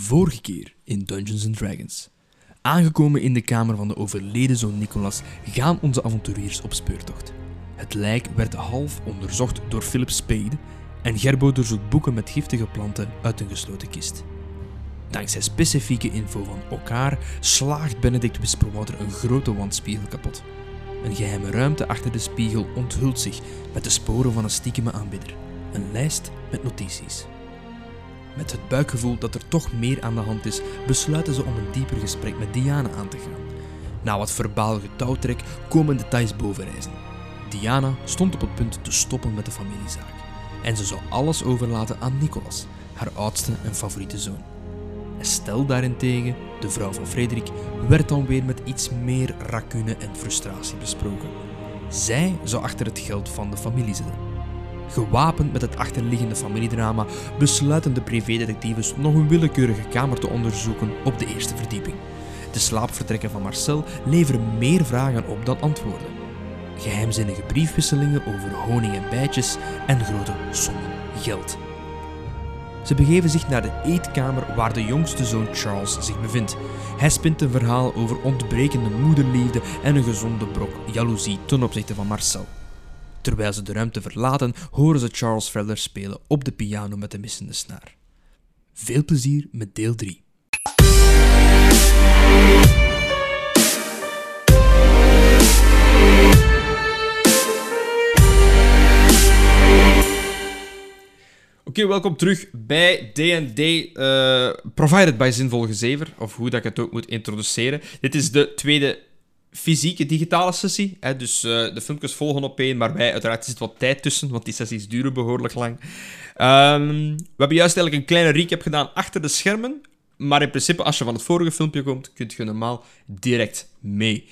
Vorige keer in Dungeons Dragons. Aangekomen in de kamer van de overleden zoon Nicolas gaan onze avonturiers op speurtocht. Het lijk werd half onderzocht door Philip Spade en Gerbo doorzoekt boeken met giftige planten uit een gesloten kist. Dankzij specifieke info van elkaar slaagt Benedict Whisperwater een grote wandspiegel kapot. Een geheime ruimte achter de spiegel onthult zich met de sporen van een stiekeme aanbidder. Een lijst met notities. Met het buikgevoel dat er toch meer aan de hand is, besluiten ze om een dieper gesprek met Diana aan te gaan. Na wat verbaal getouwtrek komen details bovenrijzen. Diana stond op het punt te stoppen met de familiezaak. En ze zou alles overlaten aan Nicolas, haar oudste en favoriete zoon. Estelle daarentegen, de vrouw van Frederik, werd dan weer met iets meer racune en frustratie besproken. Zij zou achter het geld van de familie zitten. Gewapend met het achterliggende familiedrama besluiten de privédetectives nog een willekeurige kamer te onderzoeken op de eerste verdieping. De slaapvertrekken van Marcel leveren meer vragen op dan antwoorden. Geheimzinnige briefwisselingen over honing en bijtjes en grote sommen geld. Ze begeven zich naar de eetkamer waar de jongste zoon Charles zich bevindt. Hij spint een verhaal over ontbrekende moederliefde en een gezonde brok jaloezie ten opzichte van Marcel. Terwijl ze de ruimte verlaten, horen ze Charles verder spelen op de piano met de missende snaar. Veel plezier met deel 3. Oké, welkom terug bij D&D uh, Provided by Zinvol Gezever, of hoe dat ik het ook moet introduceren. Dit is de tweede fysieke digitale sessie. Hè, dus uh, de filmpjes volgen op één, maar wij, uiteraard zit wat tijd tussen, want die sessies duren behoorlijk lang. Um, we hebben juist eigenlijk een kleine recap gedaan achter de schermen. Maar in principe, als je van het vorige filmpje komt, kun je normaal direct mee.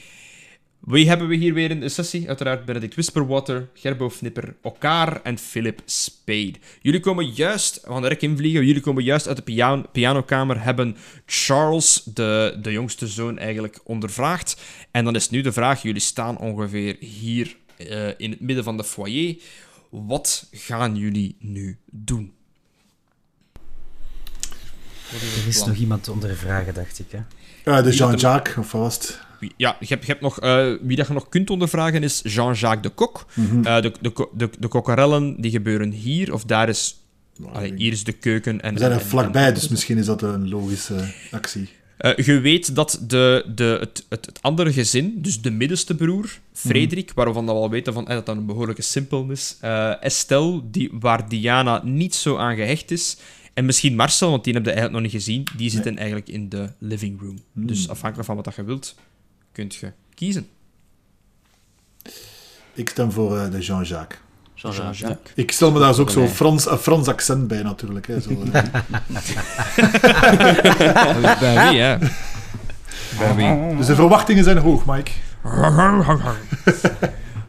Wie hebben we hier weer in de sessie? Uiteraard Benedict Whisperwater, Gerbo Fnipper, Okaar en Philip Spade. Jullie komen juist, we gaan direct invliegen, jullie komen juist uit de piano pianokamer, hebben Charles, de, de jongste zoon, eigenlijk ondervraagd. En dan is nu de vraag, jullie staan ongeveer hier uh, in het midden van de foyer. Wat gaan jullie nu doen? Er is nog iemand onder vragen, dacht ik. Hè? Ja, de Jean-Jacques, of was het? Ja, je hebt, je hebt nog, uh, wie dat je nog kunt ondervragen is Jean-Jacques de Kok. Mm -hmm. uh, de, de, de, de kokkerellen die gebeuren hier, of daar is... Allee, hier is de keuken. En, We zijn er vlakbij, en, dus misschien is dat een logische actie. Uh, je weet dat de, de, het, het, het, andere gezin, dus de middenste broer, Frederik, mm. waarvan we al weten van, eh, dat dat een behoorlijke simpel is, uh, Estelle, die, waar Diana niet zo aan gehecht is, en misschien Marcel, want die heb je eigenlijk nog niet gezien, die zitten nee. eigenlijk in de living room. Mm. Dus afhankelijk van wat je wilt, kunt je kiezen. Ik stem voor uh, de Jean-Jacques. Jean-Jacques. Jean ik stel me daar zo ook zo'n Frans, een Frans accent bij, natuurlijk. Hè, zo, uh. bij wie, hè? Bij wie? Dus de verwachtingen zijn hoog, Mike. Oké,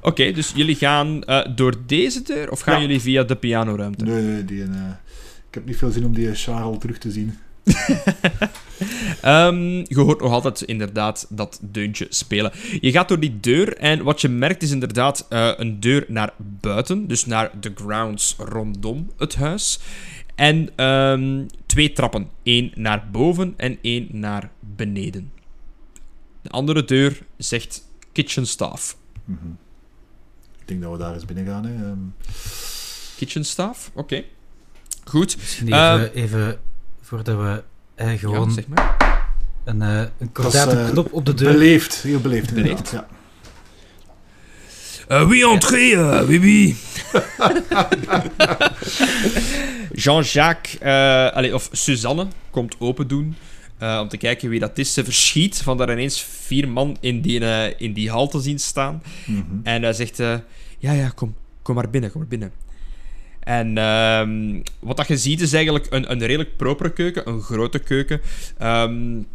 okay, dus jullie gaan uh, door deze deur, of gaan ja. jullie via de pianoruimte? Nee, nee, die, uh, ik heb niet veel zin om die Charles terug te zien. Um, je hoort nog altijd inderdaad dat deuntje spelen. Je gaat door die deur en wat je merkt is inderdaad uh, een deur naar buiten, dus naar de grounds rondom het huis. En um, twee trappen, één naar boven en één naar beneden. De andere deur zegt kitchen staff. Mm -hmm. Ik denk dat we daar eens binnen gaan. Hè. Um... Kitchen staff, oké. Okay. Goed. Even, uh, even voordat we eh, gewoon ja, zeg maar. een, uh, een kordate uh, knop op de deur. Beleefd, heel beleefd. Beleefd. Ja. Uh, oui, entrez, uh, oui, oui. Jean-Jacques, uh, allez, of Suzanne, komt open doen uh, om te kijken wie dat is. Ze verschiet van daar ineens vier man in die, uh, in die hal te zien staan. Mm -hmm. En hij zegt, ja, ja, kom, kom maar binnen, kom maar binnen. En um, wat dat je ziet is eigenlijk een, een redelijk propere keuken, een grote keuken. Um,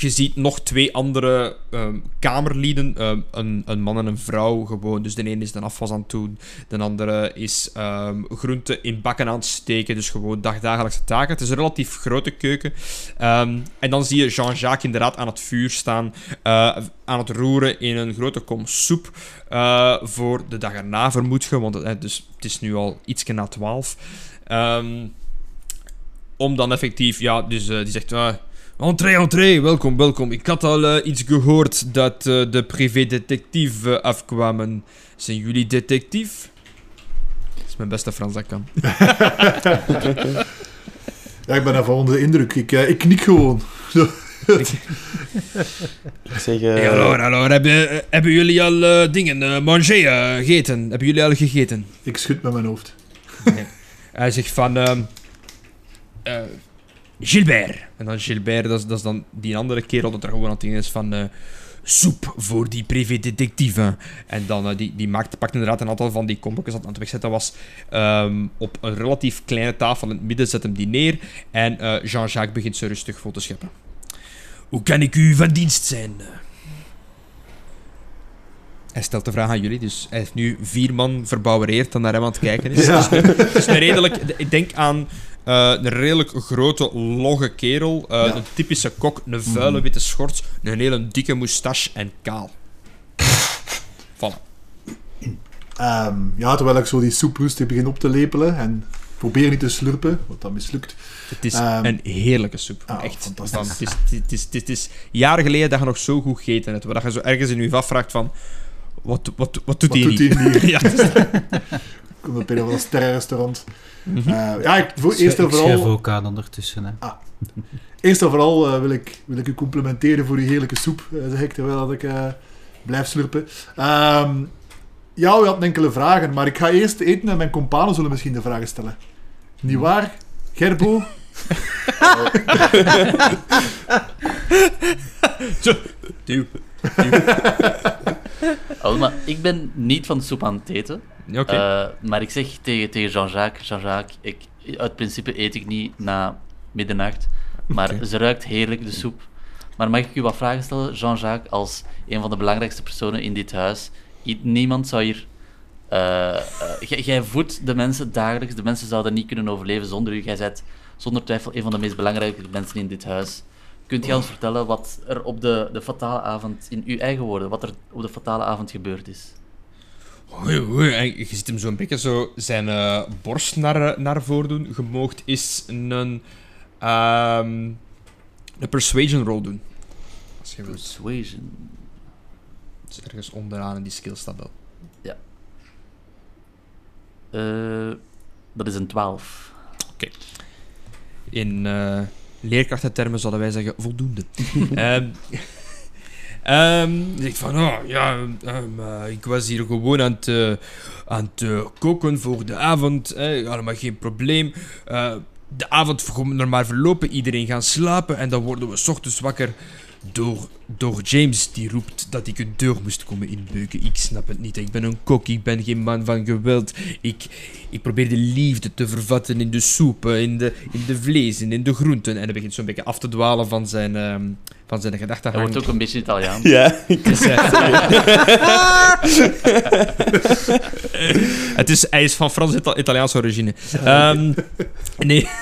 je ziet nog twee andere um, kamerlieden, um, een, een, man en een vrouw gewoon. Dus de ene is de afwas aan het doen, de andere is um, groenten in bakken aan het steken. Dus gewoon dagdagelijkse taken. Het is een relatief grote keuken. en dan zie je Jean-Jacques inderdaad aan het vuur staan, uh, aan het roeren in een grote kom soep. Uh, voor de dag erna vermoed je, want het, dus, het is nu al iets na twaalf. om dan effectief, ja, dus eh, die zegt... Uh, entree, entree, welkom, welkom. Ik had al eh, iets gehoord dat eh, de privédetectief eh, afkwamen. Zijn jullie detectief? Dat is mijn beste Frans dat kan. Ja, ik ben daarvan onder de indruk. Ik, eh, ik knik gewoon. Ik zeg, eh, Hey, hallo, hallo. Hebben, hebben jullie al eh, dingen, eh manger, gegeten? Hebben jullie al gegeten? Ik schud met mijn hoofd. Hij zegt van... Gilbert. En dan Gilbert, dat is, dat is dan die andere kerel dat er gewoon aan het dingen is van... eh, soep voor die privédetectieven. En dan, eh, die, die maakt, pakt inderdaad een aantal van die kombokjes dat aan het wegzetten was. ehm, op een relatief kleine tafel in het midden, zet hem die neer. En eh, Jean-Jacques begint zo rustig vol te scheppen. Hoe kan ik u van dienst zijn? Hij stelt de vraag aan jullie, dus hij heeft nu vier man verbouwereerd dan naar hem aan het kijken is. Ja. Het is een redelijk... Ik denk aan eh, een redelijk grote, logge kerel. eh, Ja. Een typische kok, een vuile Mhm. witte schort, een hele dikke moustache en kaal. Voilà. Ehm, ja, terwijl ik zo die soep rustig begin op te lepelen en probeer niet te slurpen, wat dat mislukt. Het is Ehm, een heerlijke soep. ah, Echt. fantastisch. Het, is, het, is, het, is, jaren geleden dat je nog zo goed gegeten hebt. Waar dat je zo ergens in je afvraagt van... Wat, wat, wat doet Wat hij doet hij hier? ja, het is- Kom op een sterrenrestaurant. Mhm. Eh, ja, ik, voor, eerst en ik vooral, ook aan ondertussen. Hè. eerst en vooral eh, wil, ik, wil ik u complimenteren voor die heerlijke soep, eh, zeg ik terwijl dat ik eh, blijf slurpen. Ehm, ja, u had enkele vragen, maar ik ga eerst eten en mijn companen zullen misschien de vragen stellen. Niet waar, Gerbo? Duw. oh, maar ik ben niet van soep aan het eten. Eh, maar ik zeg tegen, tegen Jean-Jacques, Jean-Jacques, ik, uit principe eet ik niet na middernacht. Maar ze ruikt heerlijk, de soep. Maar mag ik u wat vragen stellen, Jean-Jacques, als een van de belangrijkste personen in dit huis? Niemand zou hier... eh, eh, jij- jij voedt de mensen dagelijks. De mensen zouden niet kunnen overleven zonder u. Jij bent zonder twijfel een van de meest belangrijke mensen in dit huis. Kunt jij ons vertellen wat er op de, de fatale avond, in uw eigen woorden, wat er op de fatale avond gebeurd is? Hoi. En je ziet hem zo'n beetje zo zijn eh, borst naar, eh, naar voren doen. Gemoogd is een, ehm, een persuasion roll doen. Als je. Persuasion. Het is ergens onderaan in die skill staat dat. Eh, dat is een 12. In eh leerkrachtentermen zouden wij zeggen voldoende. Dan zeg ik van, oh ja, ehm, eh, ik was hier gewoon aan het, aan het koken voor de avond. Eh, allemaal geen probleem. Eh, de avond gewoon normaal verlopen, iedereen gaan slapen en dan worden we 's ochtends wakker door, door James die roept dat ik een deur moest komen inbeuken. Ik snap het niet. Ik ben een kok, ik ben geen man van geweld. Ik, ik probeer de liefde te vervatten in de soepen, in de, in de vlees en in de groenten. En hij begint zo'n beetje af te dwalen van zijn, ehm van zijn Hij gedachtegang. wordt ook een beetje Italiaan. Ja, Dus, eh, het is, hij is van Frans-Italiaanse origine. Ehm, nee.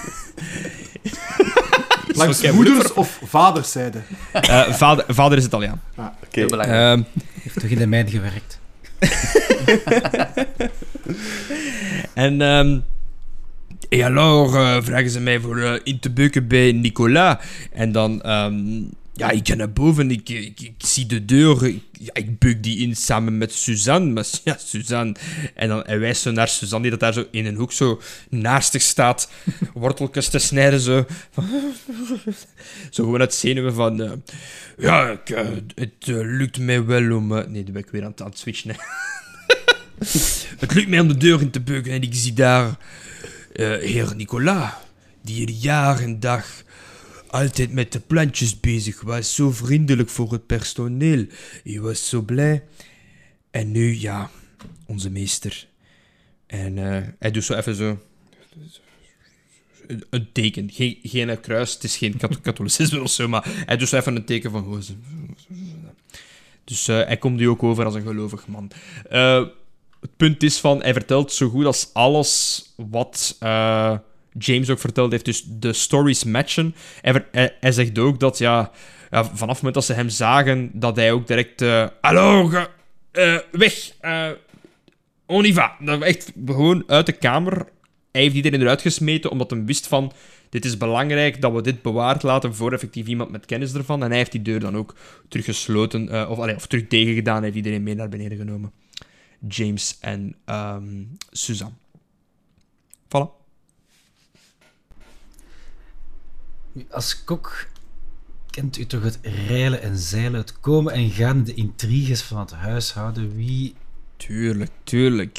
Langs Oké, moeders of vaderszijde? Eh, vader, vader is Italiaan. oké. Heel belangrijk. Ehm, heeft toch in de mijn gewerkt? en ehm et alors vragen ze mij voor eh, in te beuken bij Nicolas. En dan, ehm, ja, ik ga naar boven, ik, ik, zie de deur, ik, ja, ik die in samen met Suzanne. Maar Suzanne. En dan wijst zo naar Suzanne, die dat daar zo in een hoek zo naastig staat, worteltjes te snijden, zo. zo gewoon het zenuwen van, eh, ja, eh, het eh, lukt mij wel om... nee, dan ben ik weer aan het, aan het switchen. Het lukt mij om de deur in te beuken en ik zie daar heer Nicolas, die hier jaar en dag altijd met de plantjes bezig was. Zo vriendelijk voor het personeel. Hij was zo blij. En nu, ja, onze meester. En eh, hij doet zo even zo... Een, teken. Geen, geen kruis, het is geen kat- katholicisme of zo, maar hij doet zo even een teken van... Dus eh, hij komt nu ook over als een gelovig man. Eh, het punt is van, hij vertelt zo goed als alles wat James ook verteld heeft. Dus de stories matchen. Hij, hij, zegt ook dat, ja, vanaf het moment dat ze hem zagen, dat hij ook direct... eh Hallo, eh, weg! eh on y va! Echt gewoon uit de kamer hij heeft iedereen eruit gesmeten omdat hij wist van... Dit is belangrijk dat we dit bewaard laten voor effectief iemand met kennis ervan. En hij heeft die deur dan ook teruggesloten, eh, of, allee, of terug tegengedaan. Hij heeft iedereen mee naar beneden genomen. James en ehm Suzanne. Voilà. Als kok kent u toch het reilen en zeilen, het komen en gaan, de intriges van het huishouden. Wie Tuurlijk, tuurlijk.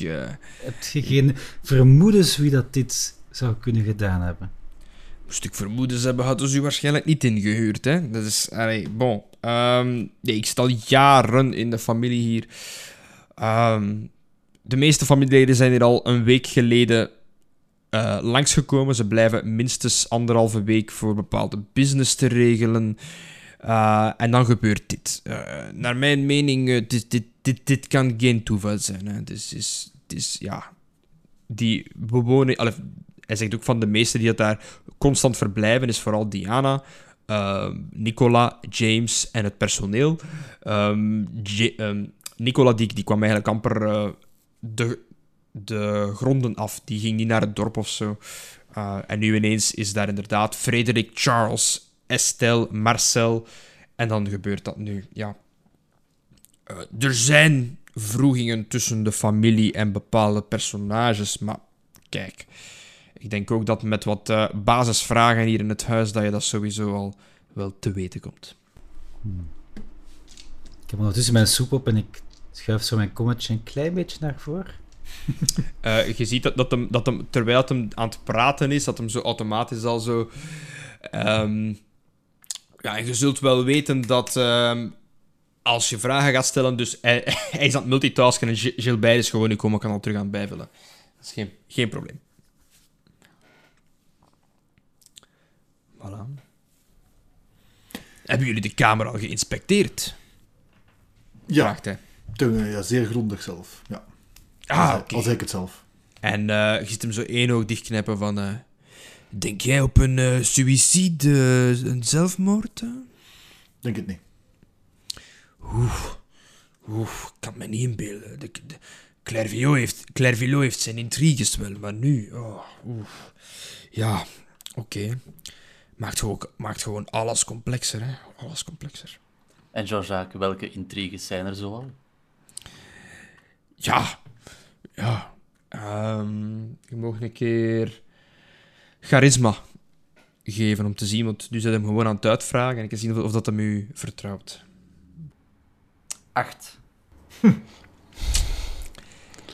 hebt je geen vermoedens wie dat dit zou kunnen gedaan hebben? Moest ik vermoedens hebben, hadden ze u waarschijnlijk niet ingehuurd. Hè? Dat is, allee, bon. Ehm, nee, ik sta al jaren in de familie hier. Ehm, de meeste familieleden zijn hier al een week geleden eh, langsgekomen. Ze blijven minstens anderhalve week voor bepaalde business te regelen. Eh, en dan gebeurt dit. Eh, naar mijn mening, dit, dit, dit, dit kan geen toeval zijn. Hè. Dus is, is, ja... Die bewoning... hij zegt ook van de meesten die het daar constant verblijven, is vooral Diana, Nicola, James en het personeel. Ehm, ehm, Nicola die, die kwam eigenlijk amper de, de gronden af. Die ging niet naar het dorp of zo. Eh, en nu ineens is daar inderdaad Frederik, Charles, Estelle, Marcel. En dan gebeurt dat nu. Ja. Eh, er zijn vroegingen tussen de familie en bepaalde personages, maar kijk. Ik denk ook dat met wat eh, basisvragen hier in het huis, dat je dat sowieso al wel te weten komt. Ik heb ondertussen mijn soep op en ik schuif zo mijn kommetje een klein beetje naar voren. Eh, je ziet dat, dat, hem, dat hem, terwijl het hem aan het praten is, dat hem zo automatisch al zo... ehm, ja, je zult wel weten dat ehm, als je vragen gaat stellen, dus hij, hij is aan het multitasken en Gil- Gilbert is gewoon nu komen, kan al terug aan het bijvullen. Dat is geen, geen probleem. Voilà. Hebben jullie de kamer al geïnspecteerd? Ja, Vraagt hij. ja, zeer grondig zelf. Ja. Ah, oké. Als ik het zelf. En eh, je ziet hem zo één oog dichtknippen van... eh, denk jij op een eh suïcide, een zelfmoord? Denk het niet. Oeh, oeh, ik kan me niet inbeelden. De, de, heeft, heeft zijn intriges wel, maar nu... Oh, oeh. Ja, oké. Maakt, gewoon, maakt gewoon alles complexer, hè. Alles complexer. En Jean-Jacques, welke intriges zijn er zoal? Ja, ja. Ehm, je mag een keer charisma geven om te zien, want nu zit hem gewoon aan het uitvragen en ik kan zien of, of dat hem u vertrouwt. Acht.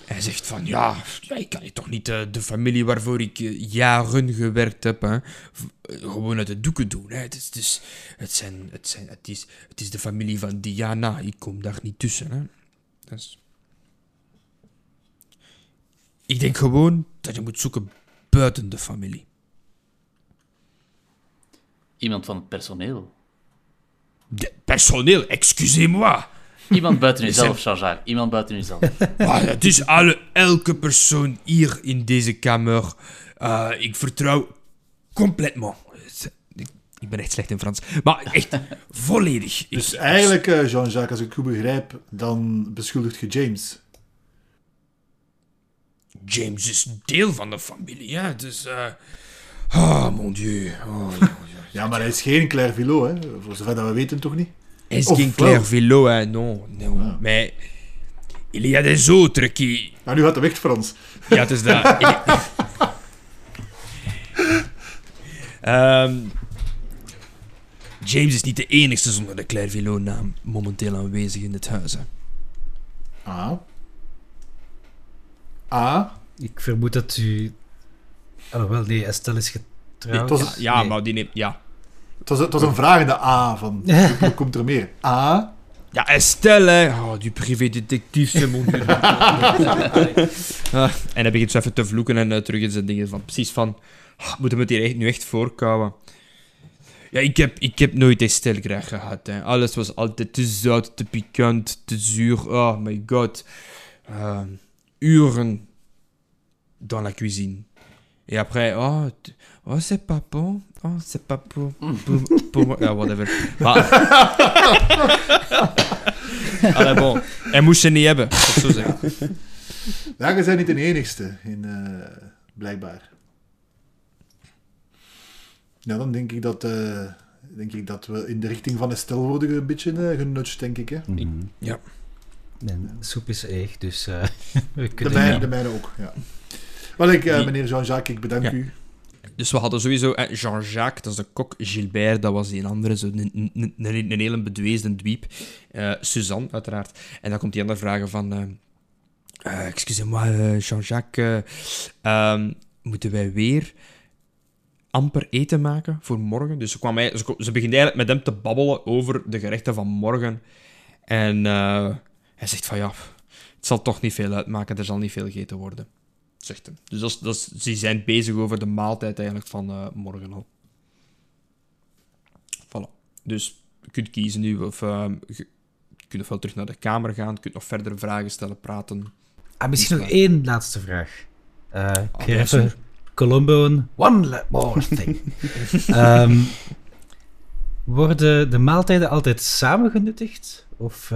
Hij zegt van, ja, ja ik kan je toch niet eh, de familie waarvoor ik eh, jaren gewerkt heb, hè, eh, gewoon uit de doeken doen. Hè. Het, is, het, is, het, zijn, het, zijn, het, is, het is de familie van Diana, ik kom daar niet tussen. Hè. Dus... Ik denk gewoon dat je moet zoeken buiten de familie. Iemand van het personeel. De personeel, excusez-moi. Iemand buiten uzelf, Jean-Jacques. Iemand buiten uzelf. Maar het is alle, elke persoon hier in deze kamer. Eh, ik vertrouw completement. Ik, ik ben echt slecht in Frans. Maar echt volledig. Ik- Dus eigenlijk, eh, Jean-Jacques, als ik goed begrijp, dan beschuldigt je James. James is deel van de familie, hè. Dus... eh Oh, mon dieu. Oh, ja, ja. Ja, maar hij is geen Claire Villot, hè. Voor zover dat we weten, toch niet? Hij is Of geen wel. Claire Villot, hè. Non, non. Ah. Maar... Il y a des autres qui... Nou, nu gaat hij weg, Frans. Ja, het is dat. Ehm, James is niet de enigste zonder de Claire Villot-naam momenteel aanwezig in het huis. Hè. Ah. Ah. Ik vermoed dat u... Alhoewel, nee, Estelle is getrouwd. Nee, het was- Ja, Nee. maar die neemt... Ja. Het was, het was een vragende A van... Hoe komt er meer? A. Ja, Estelle, hè. Oh, die privédetectief, mon dieu. Ah, en hij begint zo even te vloeken en eh, terug in zijn dingen van... Precies van... ah, moeten we het hier echt, nu echt voorkouwen? Ja, ik heb, ik heb nooit Estelle graag gehad. Hè. Alles was altijd te zout, te pikant, te zuur. Oh my god. Euh, uren dans la cuisine. Et après, oh, oh c'est pas bon. Oh, c'est pas pour, pour, pour moi. Ja, whatever. Maar... Allee, bon. Hij moest ze niet hebben, zo zeggen. Ja, je bent niet de enigste, in, eh, blijkbaar. Ja, dan denk ik dat, eh, denk ik dat we in de richting van Estelle worden een beetje uh, genudged, denk ik. Hè? Mhm. Ja. En soep is eeg, dus eh, we De kunnen mijne, de mijne ook, ja. Wel, ik, eh, meneer Jean-Jacques, ik bedank Ja. u. Dus we hadden sowieso eh, Jean-Jacques, dat is de kok. Gilbert, dat was die andere, zo een, een, een, hele bedweesde dweep. Eh, Suzanne, uiteraard. En dan komt die andere vragen van... eh eh, Excusez-moi, Jean-Jacques. eh, ehm, moeten wij weer amper eten maken voor morgen? Dus ze, kwam, hij- ze, ze begint eigenlijk met hem te babbelen over de gerechten van morgen. En eh, hij zegt van ja, het zal toch niet veel uitmaken, er zal niet veel gegeten worden. Zegt hem. Dus dat ze zijn bezig over de maaltijd eigenlijk van eh, morgen al. Voilà. Dus je kunt kiezen nu of ehm, je kunt ofwel terug naar de kamer gaan, je kunt nog verder vragen stellen, praten. Ah, misschien nog één laatste vraag. Even zeker. Colombo one more thing. Ehm, worden de maaltijden altijd samen genuttigd? Of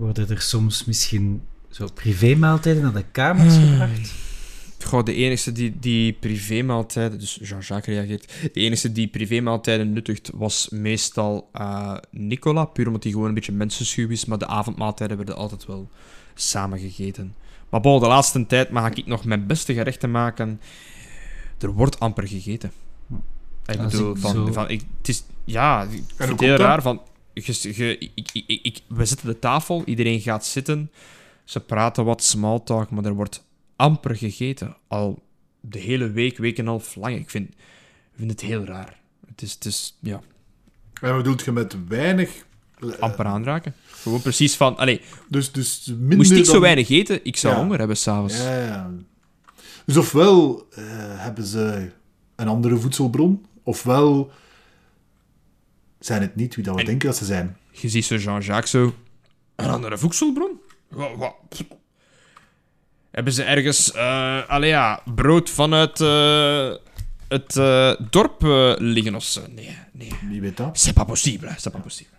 worden er soms misschien zo privé-maaltijden naar de kamers Hmm. gebracht? Goh, de enige die, die privémaaltijden, dus Jean-Jacques reageert, de enige die privémaaltijden nuttigt was meestal eh, Nicola, puur omdat hij gewoon een beetje mensenschuw is, maar de avondmaaltijden werden altijd wel samen gegeten. Maar bon, de laatste tijd mag ik nog mijn beste gerechten maken. Er wordt amper gegeten. Ik Als bedoel, ik van, zo- van, ik, het is, ja, ik vind het heel raar. Van, je, je, ik, ik, ik, we zitten de tafel, iedereen gaat zitten, ze praten wat small talk, maar er wordt amper gegeten. Al de hele week, week en een half lang. Ik vind, ik vind het heel raar. Het is, het is ja, En wat bedoelt je met weinig? Eh, amper aanraken. Gewoon precies van, allee, Dus, dus minder moest ik zo dan- weinig eten, ik zou Ja. honger hebben s'avonds. Ja, ja. Dus ofwel eh, hebben ze een andere voedselbron, ofwel zijn het niet wie dat we En- denken dat ze zijn. Je ziet zo Jean-Jacques zo... Een andere voedselbron? Wa- wa- pff. Hebben ze ergens... allee ja, brood vanuit eh, het eh, dorp liggen of zo? Nee, nee. Wie weet dat? C'est pas possible, c'est pas possible.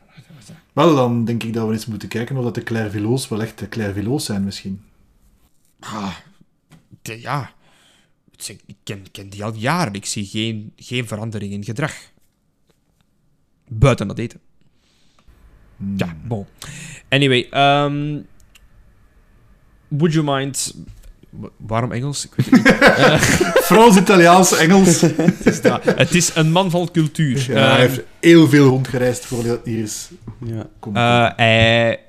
Wel, dan denk ik dat we eens moeten kijken of dat de Clairvillo's wel echt de Clairvillo's zijn misschien. Ah, de- ja. Ik ken, ken die al jaren. Ik zie geen, geen verandering in gedrag. Buiten dat eten. Hmm. Ja, bon. Anyway, ehm would you mind... wa- Waarom Engels? Ik weet het niet. Frans, Italiaans, Engels. Het is, dat. Het is een man van cultuur. Ja, hij Ehm, heeft heel veel rondgereisd voordat hij hier is. Ja. Eh, hij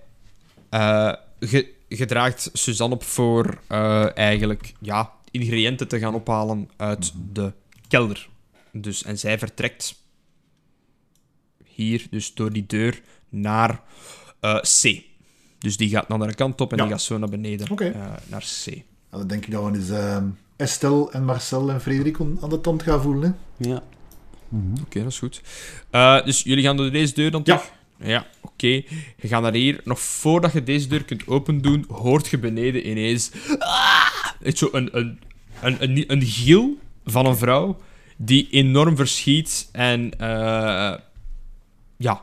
eh, ge- gedraagt Suzanne op voor eh, eigenlijk ja, ingrediënten te gaan ophalen uit de kelder. Dus, en zij vertrekt hier, dus door die deur, naar eh, C. Dus die gaat naar de andere kant op en Ja. die gaat zo naar beneden, eh, naar C. Ja, dan denk ik dat we eens ehm, Estelle en Marcel en Frederik aan de tand gaan voelen. Hè? Ja. Oké, dat is goed. Eh, dus jullie gaan door deze deur dan Ja. terug? Ja. oké. Je gaat naar hier. Nog voordat je deze deur kunt opendoen, hoort je beneden ineens... Ah! Echt zo een, een, een, een, een giel van een vrouw die enorm verschiet en... eh, ja.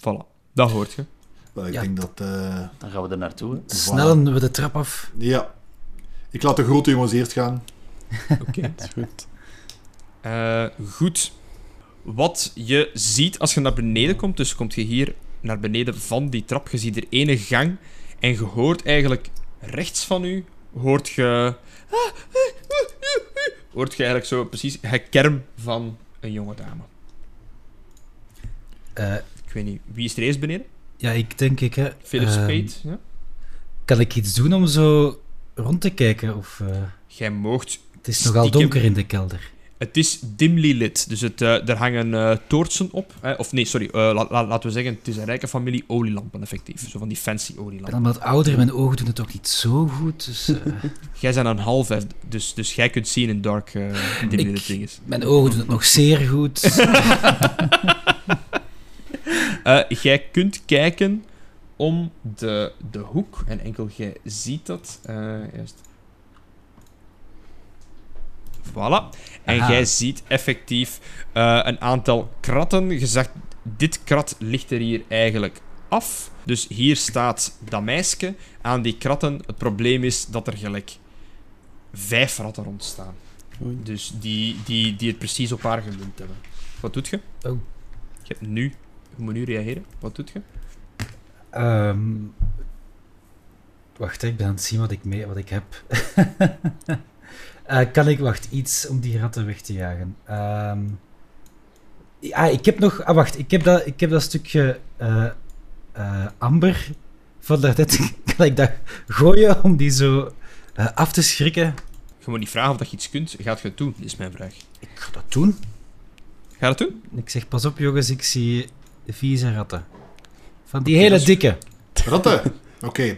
Voilà. Dat hoort je. Wel, ik Ja. denk dat... eh, Dan gaan we er naartoe. Snellen we de trap af. ja. Ik laat de grote jongens eerst gaan. Oké. is goed. Eh, goed. Wat je ziet als je naar beneden komt, dus komt je hier naar beneden van die trap, je ziet er ene gang en je hoort eigenlijk rechts van u, hoort je... Hoort je eigenlijk zo precies het kerm van een jonge dame. Eh, Ik weet niet, wie is er eerst beneden? ja, ik denk ik, hè. Philip Spade, ja? Kan ik iets doen om zo rond te kijken? Of, eh, Jij moogt... het is nogal Stiekem. donker in de kelder. Het is dimly lit, dus het, eh, er hangen eh, toortsen op. Hè? Of nee, sorry, eh, la- la- laten we zeggen, het is een rijke familie olielampen, effectief. Zo van die fancy Ik ben olielampen. wat ouder, mijn ogen doen het ook niet zo goed. Dus, Jij bent een half, hè, dus, dus jij kunt zien in dark uh, dimly lit dinges. mijn ogen doen het nog zeer goed. Eh, jij kunt kijken om de, de hoek, en enkel jij ziet dat. eh, juist. Voilà. En Aha. jij ziet effectief eh, een aantal kratten. Je zegt, dit krat ligt er hier eigenlijk af. Dus hier staat dat meisje aan die kratten. Het probleem is dat er gelijk vijf ratten rondstaan. Oei. Dus die, die, die het precies op haar gemunt hebben. Wat doet je? Oh. Je hebt nu... Je moet nu reageren. Wat doet je? Ehm, wacht, ik ben aan het zien wat ik, mee, wat ik heb. Eh, kan ik, wacht, iets om die ratten weg te jagen? Ehm, ja, ik heb nog, ah, wacht, ik heb dat, ik heb dat stukje eh, eh, amber van daarnet. Kan ik dat gooien om die zo af te schrikken? Je moet niet vragen of dat je iets kunt. Gaat je het doen? is mijn vraag. Ik ga dat doen. Ga het doen? Ik zeg, pas op jongens, ik zie vieze ratten. Van die hele dikke. Ratten. Oké.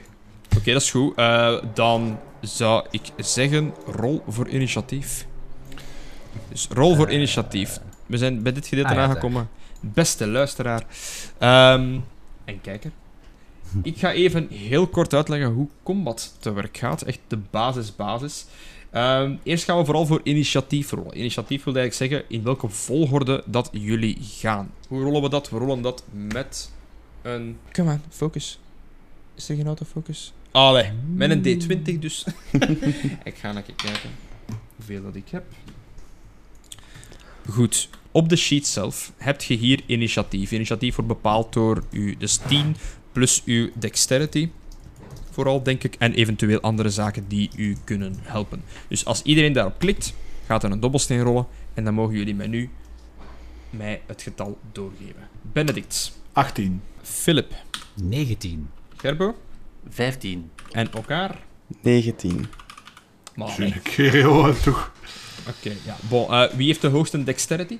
Oké, dat is goed. Eh, dan zou ik zeggen, rol voor initiatief. Dus rol voor Eh, initiatief. We zijn bij dit gedeelte ah ja, aangekomen. Beste luisteraar. Ehm, en kijker. Ik ga even heel kort uitleggen hoe combat te werk gaat. Echt de basis, basis. Ehm, eerst gaan we vooral voor initiatief rollen. Initiatief wil eigenlijk zeggen in welke volgorde dat jullie gaan. Hoe rollen we dat? We rollen dat met een... Come on, focus. Is er geen autofocus? Allee, met een D20 dus. ik ga even kijken hoeveel dat ik heb. Goed. Op de sheet zelf heb je hier initiatief. Initiatief wordt bepaald door u, dus 10 plus uw dexterity. Vooral, denk ik. En eventueel andere zaken die u kunnen helpen. Dus als iedereen daarop klikt, gaat er een dobbelsteen rollen. En dan mogen jullie mij nu mij het getal doorgeven. Benedict, 18. Philip, 19. Gerbo 15. en elkaar. 19. Maar, nee. Oké, joh, toch. Oké, ja. Bon, eh, wie heeft de hoogste dexterity?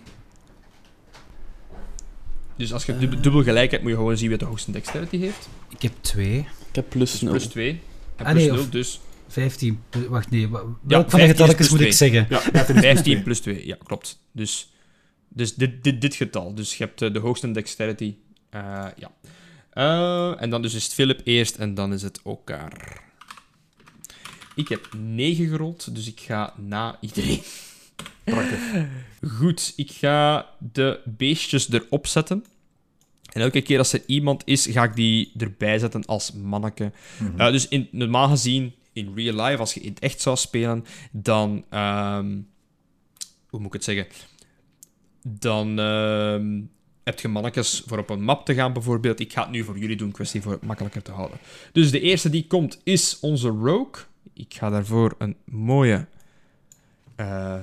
Dus als je dub- dubbel gelijk hebt, moet je gewoon zien wie de hoogste dexterity heeft. Ik heb 2. Ik heb plus 0. Plus 2. En Ah, plus nee, 0, of- dus 15. pl- Wacht, nee. wa- Welk Ja, van de 15 is getalletjes plus moet ik zeggen? Ja, 15 is plus 15 twee. plus 2. Ja, klopt. Dus, dus dit, dit, dit getal. Dus je hebt eh, de hoogste dexterity. Eh, ja. Eh, en dan dus is het Philip eerst en dan is het elkaar. Ik heb 9 gerold, dus ik ga na iedereen. Goed, ik ga de beestjes erop zetten. En elke keer als er iemand is, ga ik die erbij zetten als manneke. Eh, dus in, normaal gezien, in real life, als je in het echt zou spelen, dan... ehm, hoe moet ik het zeggen? Dan ehm, heb je mannetjes voor op een map te gaan, bijvoorbeeld. Ik ga het nu voor jullie doen, kwestie voor het makkelijker te houden. Dus de eerste die komt is onze rogue. Ik ga daarvoor een mooie... eh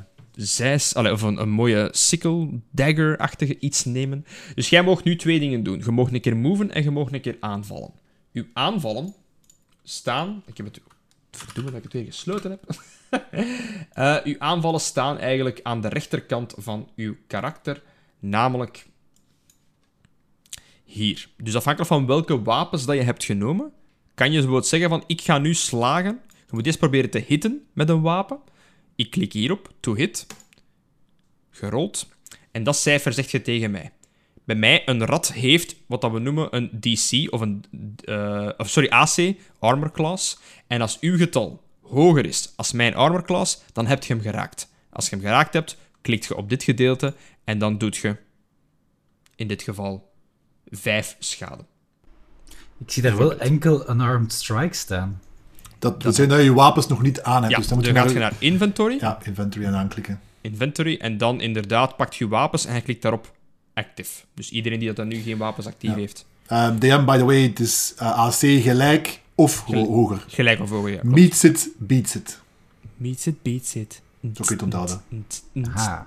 allee, of een, een mooie sickle dagger-achtige iets nemen. Dus jij mag nu twee dingen doen. Je mag een keer moven en je mag een keer aanvallen. Uw aanvallen staan... Ik heb het... Verdomme dat ik het weer gesloten heb. Eh, uw aanvallen staan eigenlijk aan de rechterkant van uw karakter. Namelijk hier. Dus afhankelijk van welke wapens dat je hebt genomen, kan je bijvoorbeeld zeggen van ik ga nu slagen. Je moet eerst proberen te hitten met een wapen. Ik klik hierop, to hit. Gerold. En dat cijfer zegt je tegen mij. Bij mij, een rat heeft wat dat we noemen een DC, of een, eh, of sorry, AC, armor class. En als uw getal hoger is als mijn armor class, dan heb je hem geraakt. Als je hem geraakt hebt, klikt je op dit gedeelte en dan doet je, in dit geval, 5 schade. Ik zie daar wel enkel unarmed strike staan. Dat zeggen dat je je wapens nog niet aan hebt. Ja, dus dan moet dan je gaat naar, je naar inventory, Ja, inventory en aanklikken. inventory, en dan inderdaad pakt je wapens en je klikt daarop active. Dus iedereen die dat dan nu geen wapens actief Ja. heeft. Ehm, DM, by the way, het is eh, AC gelijk of Gel- hoger. Gelijk of hoger, ja. klopt. Meets it, beats it. Meets it, beats it. Zo kun je het onthouden. Aha.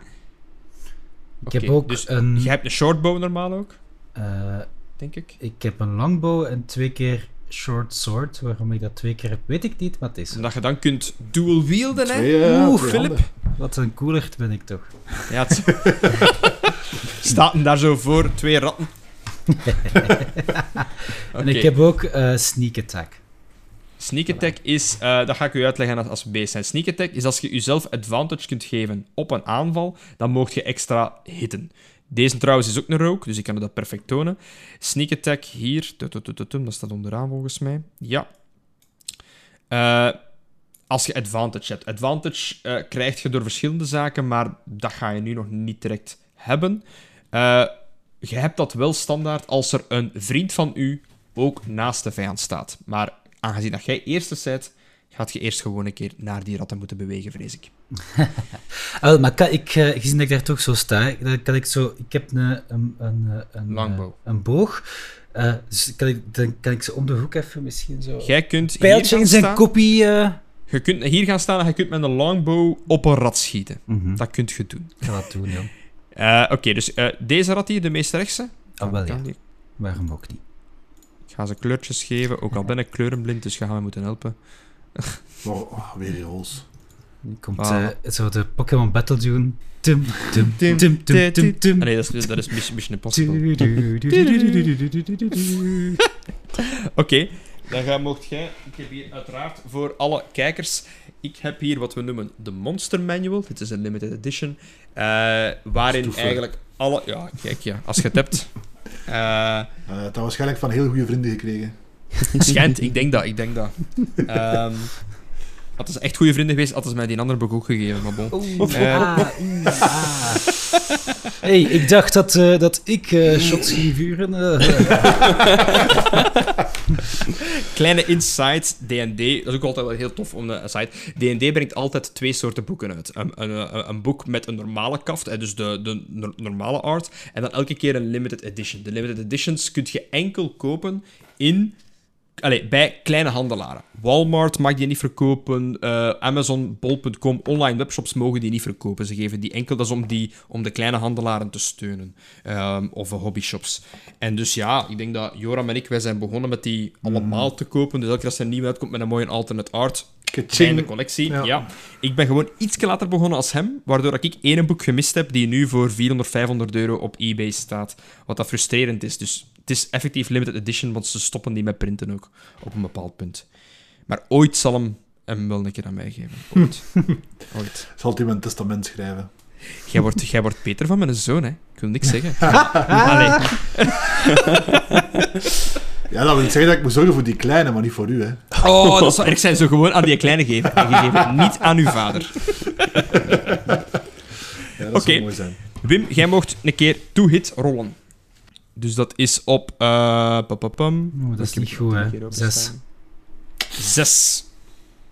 Ik heb ook dus een... Je hebt een shortbow normaal ook, eh, denk ik. ik heb een longbow en twee keer short sword. Waarom ik dat twee keer heb, weet ik niet, maar het is. Omdat je dan kunt dual wielden, hè. Eh, Oeh, Philip. handen. Wat een coolert ben ik toch. Ja, het... Staat hem daar zo voor, twee ratten. En ik heb ook eh, sneak attack. Sneak attack is, eh, dat ga ik u uitleggen als, als baseline. Sneak attack is als je jezelf advantage kunt geven op een aanval, dan mocht je extra hitten. Deze trouwens is ook een rogue, dus ik kan dat perfect tonen. Sneak attack hier, dat staat onderaan volgens mij. Ja. Eh, als je advantage hebt. Advantage eh krijg je door verschillende zaken, maar dat ga je nu nog niet direct hebben. Eh, je hebt dat wel standaard als er een vriend van u ook naast de vijand staat. Maar aangezien dat jij eerste bent, gaat je eerst gewoon een keer naar die ratten moeten bewegen, vrees ik. Ah, wel, maar kan ik, eh, gezien dat ik daar toch zo sta, kan ik zo... Ik heb een, een, een, eh, een, eh, een boog. Dus kan ik, dan kan ik ze om de hoek even misschien zo... Jij kunt hier Pijltje in zijn kopie... Je kunt hier gaan staan en je kunt met een longbow op een rat schieten. Mhm. Dat kunt je doen. Ik ga dat doen, joh. Oké, dus deze rat hier, de meest rechtse. Ah, wel, ja. Die- Waarom ook niet? Ik ga ze kleurtjes geven, ook al ben ik kleurenblind, dus je gaat me moeten helpen. Maar weer die hols. Komt ah. zo de Pokémon Battle doen. Nee, dat is, dat is Mission, een Impossible. Oké, dan mocht jij... Ik heb hier uiteraard voor alle kijkers... Ik heb hier wat we noemen de Monster Manual. Dit is een limited edition. Waarin eigenlijk alle... Ja, kijk, ja. Als je het hebt... Uh, dat waarschijnlijk van heel goede vrienden gekregen. schijnt, ik denk dat, ik denk dat. Ehm had ze echt goede vrienden geweest, hadden ze mij die andere boek ook gegeven, maar bon. Oeh, Eh. ah, oeh, ah. hey, ik dacht dat, eh, dat ik eh, shots ging vuren. Kleine insight, D&D, dat is ook altijd wel heel tof om een site. D&D brengt altijd twee soorten boeken uit. Een, een, een- boek met een normale kaft, dus de, de no- normale art, en dan elke keer een limited edition. De limited editions kun je enkel kopen in... Allee, bij kleine handelaren. Walmart mag die niet verkopen, eh, Amazon, Bol.com, online webshops mogen die niet verkopen. Ze geven die enkel, dat is om, die, om de kleine handelaren te steunen. Ehm, of eh, hobbyshops. En dus ja, ik denk dat Joram en ik, wij zijn begonnen met die allemaal te kopen. Dus elke keer als er een nieuwe uitkomt met een mooie alternate art, kleine collectie. Ja. Ja. Ik ben gewoon iets later begonnen als hem, waardoor ik één boek gemist heb die nu voor 400, 500 euro op eBay staat. Wat dat frustrerend is. Dus het is effectief limited edition, want ze stoppen die met printen ook op een bepaald punt. Maar ooit zal hem hem wel een keer aan mij geven. Ooit. ooit. Zal hij mijn testament schrijven. Jij wordt, jij wordt Peter van mijn zoon, hè? Ik wil niks zeggen. Allee. Ja, dat wil ik zeggen dat ik moet zorgen voor die kleine, maar niet voor u, hè. Oh, dat zou erg zijn. Zo gewoon aan die kleine geven. En je geeft het niet aan uw vader. Ja, dat zou mooi zijn. Wim, jij mocht een keer two-hit rollen. Dus dat is op... eh papapam. Oeh, dat is niet goed, hè. Zes. Zes.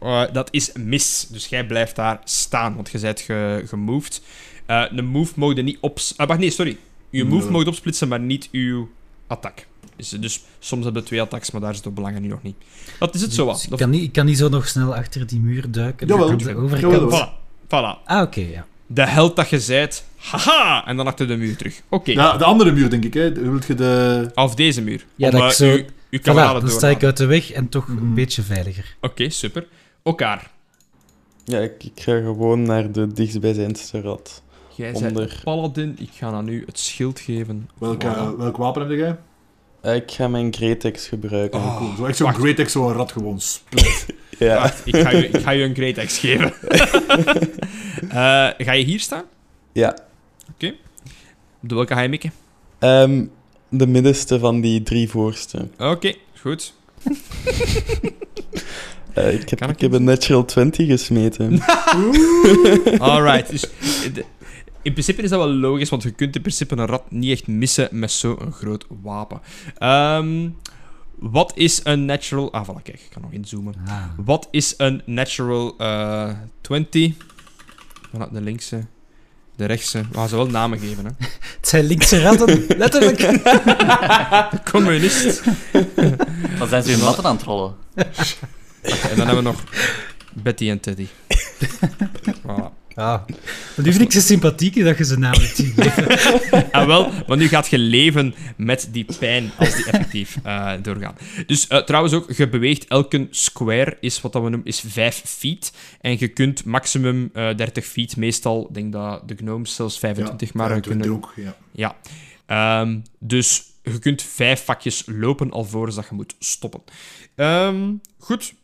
Eh, dat is mis. Dus jij blijft daar staan, want je bent ge gemoved. Eh, een move mogen niet op... ah, wacht, nee, sorry. Je move Nee. mogen opsplitsen, maar niet uw attack. Dus, dus soms hebben we twee attacks, maar daar zit het belangen nu nog niet. Dat is het zo wat. Dus ik, kan niet, ik kan niet zo nog snel achter die muur duiken. Jawel, aan de overkant. jawel. Voilà. Voilà. Ah, oké, ja. De held dat je zijt. Haha! En dan achter de muur terug. Oké. Ja, de andere muur, denk ik, hè. Wilt je de... Of deze muur. Ja, Om, dat ik zo- Voilà, kameraden dan sta ik uit de weg en toch Mhm. een beetje veiliger. Oké, super. Elkaar. Ja, ik, ik ga gewoon naar de dichtstbijzijnste rat. Jij bent Onder. paladin. Ik ga aan u het schild geven. Welk, Voilà. eh, welk wapen heb jij? Eh, ik ga mijn Greatex gebruiken. Oh, Cool. Zo echt zo'n Axe, zo'n rat gewoon split. ja. Wacht, ik ga, u, ik ga u een Great Axe geven. Eh, ga je hier staan? ja. De welke ga je mikken? De middenste van die drie voorste. Oké, goed. Eh, ik heb, ik ik heb een natural 20 gesmeten. Alright. Dus, de- in principe is dat wel logisch, want je kunt in principe een rat niet echt missen met zo'n groot wapen. Ehm, wat is een natural... Ah, voilà, kijk, ik kan nog inzoomen. Ah. Wat is een natural eh 20? Voilà, de linkse, de rechtse. We gaan ze wel namen geven, hè. Het zijn linkse ratten, letterlijk. Communist. Dan zijn ze hun matten aan het rollen. En dan hebben we nog Betty en Teddy. Voilà. Ja. Maar nu vind ik ze sympathiek dat je ze namelijk ziet. Ah, wel, want nu gaat je leven met die pijn als die effectief eh, doorgaan. Dus eh, trouwens ook, je beweegt elke square, is wat dat we noemen, is 5 feet. En je kunt maximum eh 30 feet, meestal, ik denk dat de gnomes zelfs 25 maar ja, kunnen. ook, ja. Ja. Ehm, dus je kunt vijf vakjes lopen alvorens dat je moet stoppen. Ehm, goed.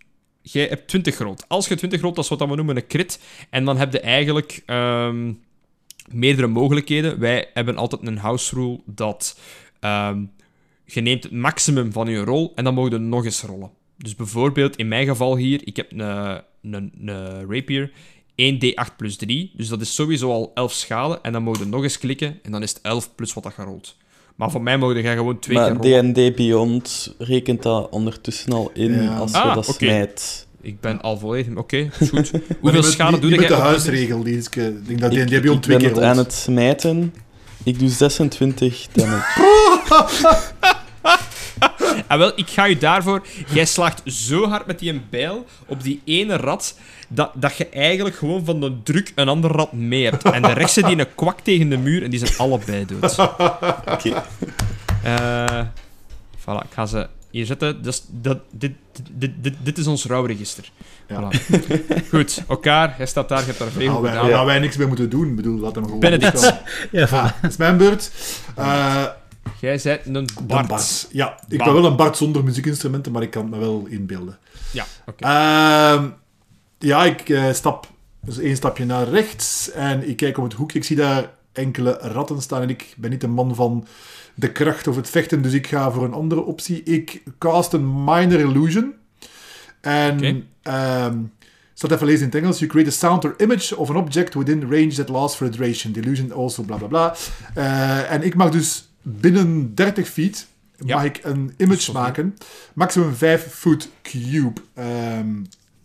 Jij hebt 20 rood. Als je 20 rolt, dat is wat we noemen een crit. En dan heb je eigenlijk ehm, meerdere mogelijkheden. Wij hebben altijd een house rule dat ehm, je neemt het maximum van je rol en dan mogen je nog eens rollen. Dus bijvoorbeeld, in mijn geval hier, ik heb een, een, een rapier, 1d8 plus 3. Dus dat is sowieso al 11 schade. En dan mogen je nog eens klikken en dan is het 11 plus wat dat je rolt. Maar voor mij mogen je gewoon twee maar keer rollen. D&D Beyond rekent dat ondertussen al in Ja. als Ah, je dat oké. smijt. Ik ben al volledig... Oké, is goed. Maar Hoeveel schade doe jij? met de huisregel, die, is, ik denk dat Ik, die heb je ik twee ben keer het aan het smijten. Ik doe 26 damage. Ah, wel, ik ga je daarvoor... Jij slaagt zo hard met die bijl op die ene rat, dat, dat je eigenlijk gewoon van de druk een ander rat mee hebt. En de rechtse die een kwak tegen de muur, en die zijn allebei dood. Oké. Eh voilà, ik ga ze hier zetten. Dus dat, dit, dit, dit, dit is ons rouwregister. Ja. Voilà. Goed, elkaar, jij staat daar, je hebt daar veel wij, gedaan. gaan wij niks meer moeten doen. Ik bedoel, laat hem gewoon Benedict. staan. Ja, Ah, het is mijn beurt. Eh Jij bent een een Bart. Bart. Ja, ik Bart. ben wel een Bart zonder muziekinstrumenten, maar ik kan het me wel inbeelden. Ja, oké. Ehm, ja, ik eh, stap dus één stapje naar rechts en ik kijk om het hoekje. Ik zie daar enkele ratten staan en ik ben niet een man van de kracht of het vechten, dus ik ga voor een andere optie. Ik cast een Minor Illusion. En ehm, ik zal het even lezen in het Engels. You create a sound or image of an object within range that lasts for a duration. The illusion also bla bla bla. Eh, en ik mag dus binnen 30 feet Ja. mag ik een image maken. Maximum 5 foot cube. Ehm,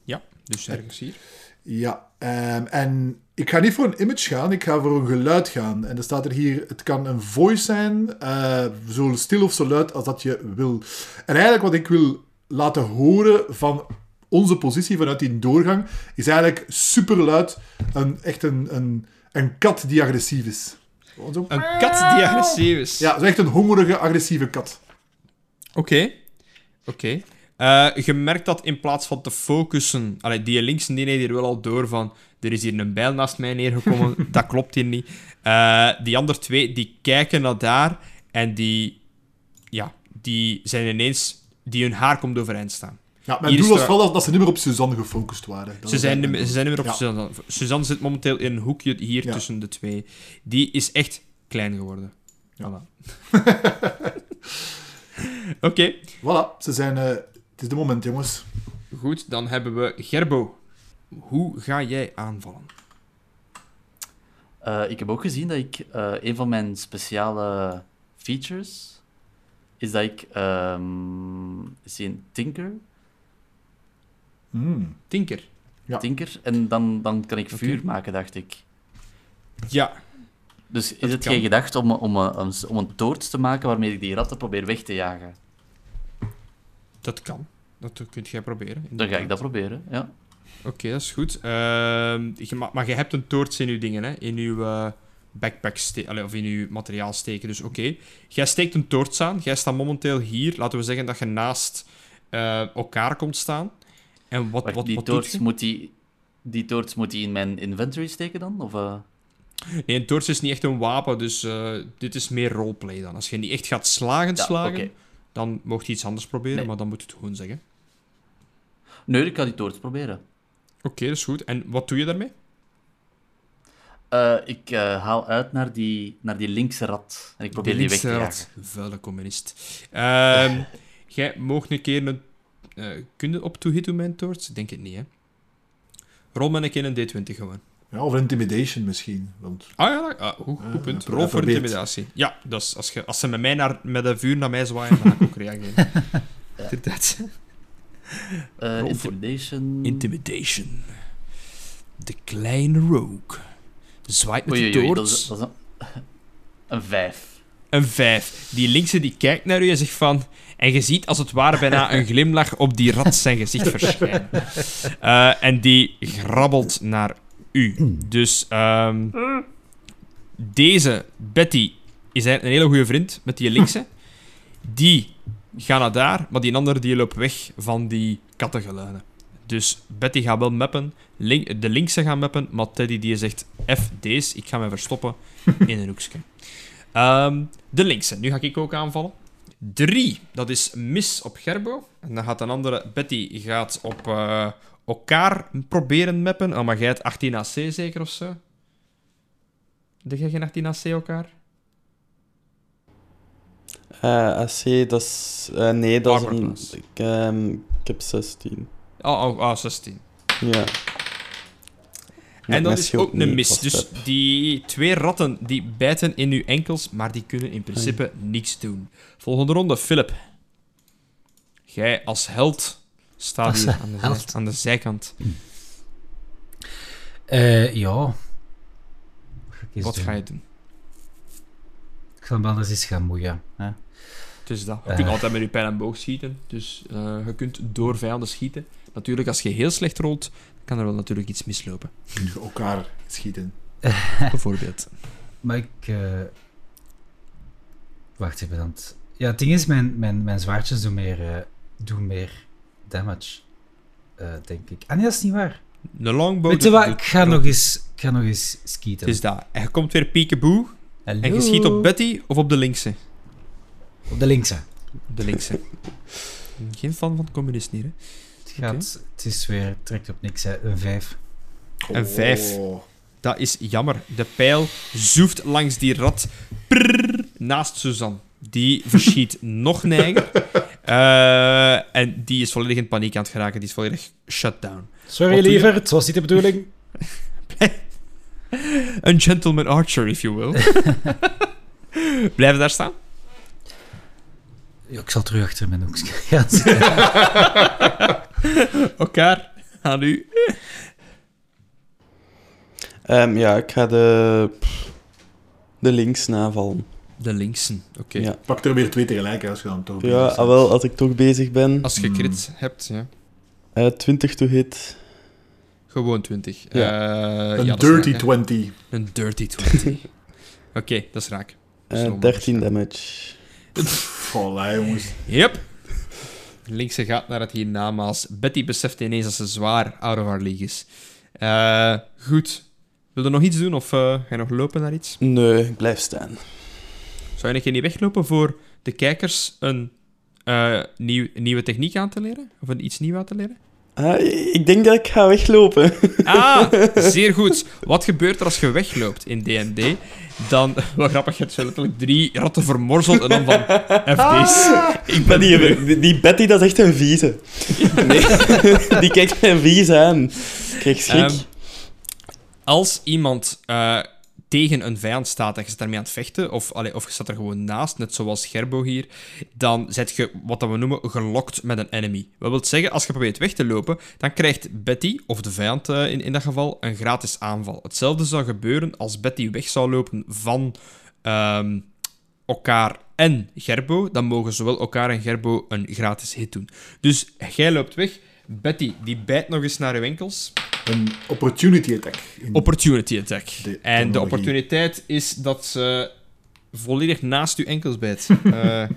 Ja, dus ergens hier. ja, ehm, en ik ga niet voor een image gaan, ik ga voor een geluid gaan. En er staat er hier, het kan een voice zijn, eh, zo stil of zo luid als dat je wil. En eigenlijk wat ik wil laten horen van onze positie vanuit die doorgang, is eigenlijk super luid, een, echt een, een, een kat die agressief is. Een kat die agressief is. Ja, zo echt een hongerige, agressieve kat. Oké. Oké. Eh, je merkt dat in plaats van te focussen... Allee, die links die neemt hier wel al door van... Er is hier een bijl naast mij neergekomen. dat klopt hier niet. Eh, die andere twee, die kijken naar daar. En die... Ja, die zijn ineens... Die hun haar komt overeind staan. Ja, mijn doel is was vooral dat, dat ze niet meer op Suzanne gefocust waren. Dat Ze is zijn, niet meer- ze zijn niet meer op Ja. Suzanne. Suzanne zit momenteel in een hoekje hier Ja. tussen de twee. Die is echt klein geworden. Ja. Voilà. Oké. Voilà, ze zijn... eh, het is de moment, jongens. Goed, dan hebben we Gerbo. Hoe ga jij aanvallen? Eh, ik heb ook gezien dat ik eh, een van mijn speciale features is dat ik ehm zie een tinker, Hmm. Tinker. Ja. tinker en dan, dan kan ik vuur maken, dacht ik. Ja. Dus is Dat het kan. geen gedacht om, om, een- om, om een toorts te maken waarmee ik die ratten probeer weg te jagen? Dat kan. Dat kun jij proberen. Dan ga ik dat proberen, ja. Oké, dat is goed. Ehm, je ma- maar je hebt een toorts in je dingen, hè? In je eh, backpack Allee, of in je materiaal steken. Dus oké. Jij steekt een toorts aan. Jij staat momenteel hier. Laten we zeggen dat je naast eh, elkaar komt staan. En wat, Wacht, wat, die, wat doet toorts moet die, die toorts moet die in mijn inventory steken dan? Of, eh? Nee, een toorts is niet echt een wapen, dus eh, dit is meer roleplay dan. Als je niet echt gaat slagen, Ja, slagen, dan mocht je iets anders proberen, Nee. maar dan moet je het gewoon zeggen. Nee, ik ga die toorts proberen. Oké, dat is goed. En wat doe je daarmee? Eh, ik haal uit naar die, naar die linkse rat. En ik probeer die, weg te jagen. Vuile communist. Ehm, jij mocht een keer een... eh kun je op to hit doen, mijn toorts? Ik Denk het niet, hè? Rol met een keer een D20 gewoon. Ja, of intimidation misschien. Want Ah ja, dat- ah, goed, goed Ja, punt. dat Rol voor intimidatie. Ja, dus als, je, als ze met, mij naar, met een vuur naar mij zwaaien, dan ga ik ook reageren. Inderdaad. Eh, intimidation. Intimidation. De kleine rogue. Zwaait met Oei, de dat toorts. is, dat is een, een vijf. Een vijf. Die linkse die kijkt naar u en zegt van... En je ziet als het ware bijna een glimlach op die rat zijn gezicht verschijnen. Eh, en die grabbelt naar u. Dus ehm, deze Betty is eigenlijk een hele goede vriend met die linkse. Die gaat naar daar, maar die andere die loopt weg van die kattengeluiden. Dus Betty gaat wel mappen, link, de linkse gaat mappen, maar Teddy die zegt F deze, ik ga me verstoppen in een hoekje. Ehm, de linkse, nu ga ik ook aanvallen. Drie, dat is mis op Gerbo. En dan gaat een andere, Betty gaat op eh, elkaar proberen mappen. Oh, maar jij hebt 18 AC zeker of zo? Denk jij geen 18 AC elkaar? Eh, AC, dat is... eh, nee, dat is een... Ik, ehm, ik heb 16. Oh, oh, oh 16. Ja. En dat is ook een mis. Dus die twee ratten die bijten in uw enkels, maar die kunnen in principe niks doen. Volgende ronde, Philip. Jij als held Staat Als hier aan de, aan de zijkant. Eh, ja. Wat ga doen? je doen? Ik zal hem anders eens gaan moeien. Hè? Het is dat. Je Eh. kunt altijd met je pijl en boog schieten. Dus eh, je kunt door vijanden schieten. Natuurlijk, als je heel slecht rolt, kan er wel natuurlijk iets mislopen. Kun je elkaar schieten. Bijvoorbeeld. Maar ik... eh, Wacht even, dan. Ja, het ding is, mijn, mijn, mijn zwaardjes doen meer, eh, doen meer damage. eh, denk ik. Ah nee, dat is niet waar. Een longbow... Weet je wat, ik ga nog eens, ik ga nog eens skieten. Het is dat. En je komt weer peekaboo. Hallo. En je schiet op Betty of op de linkse? Op de linkse. Op de linkse. Geen fan van communisten hier, hè? Het, is weer, trekt op niks, hè. Een 5. Een vijf. Oh. Dat is jammer. De pijl zoeft langs die rat prrr, naast Suzanne. Die verschiet nog neiger. Eh, en die is volledig in paniek aan het geraken. Die is volledig shut down. Sorry, liever, het was niet de bedoeling. Een gentleman archer, if you will. Blijven daar staan? Ja, ik zal terug achter mijn hoekje gaan zitten. Elkaar. Aan u. Ehm, ja, ik ga de, de links navallen. De linksen. Oké. Ja, Pak er weer twee tegelijk hè, als je dan toch bezig ja bent. ah, wel, als ik toch bezig ben. Als je crit hebt, ja. Eh 20 to hit. Gewoon 20. Ja. Eh, Een ja, dirty raak, hè. 20. Een dirty 20. Oké, dat is raak. Eh, Zullen we 13 maar damage. Voilà, jongens. Yep. Linkse gaat naar het hiernamaals. Betty beseft ineens dat ze zwaar out of haar league is. Eh, goed. Wil je nog iets doen of eh, ga je nog lopen naar iets? Nee, ik blijf staan. Zou je een keer niet weglopen voor de kijkers een eh, nieuw, nieuwe techniek aan te leren? Of een iets nieuws aan te leren? Ah, ik denk dat ik ga weglopen. Ah, zeer goed. Wat gebeurt er als je wegloopt in D&D? Dan, wel grappig, je hebt zo letterlijk drie ratten vermorzeld en dan van FD's. Ik ben Die, die, Betty, dat is echt een vieze. Nee. die kijkt mij vies aan. Ik krijg schrik. Ehm, als iemand eh, tegen een vijand staat en je zit daarmee aan het vechten, of, allee, of je staat er gewoon naast, net zoals Gerbo hier, dan zet je wat dat we noemen gelokt met een enemy. Wat wil zeggen, als je probeert weg te lopen, dan krijgt Betty, of de vijand eh, in, in dat geval, een gratis aanval. Hetzelfde zou gebeuren als Betty weg zou lopen van ehm, elkaar en Gerbo, dan mogen zowel elkaar en Gerbo een gratis hit doen. Dus jij loopt weg, Betty die bijt nog eens naar je enkels. Een opportunity attack. Opportunity attack. De en de opportuniteit is dat ze volledig naast uw enkels bijt. Eh,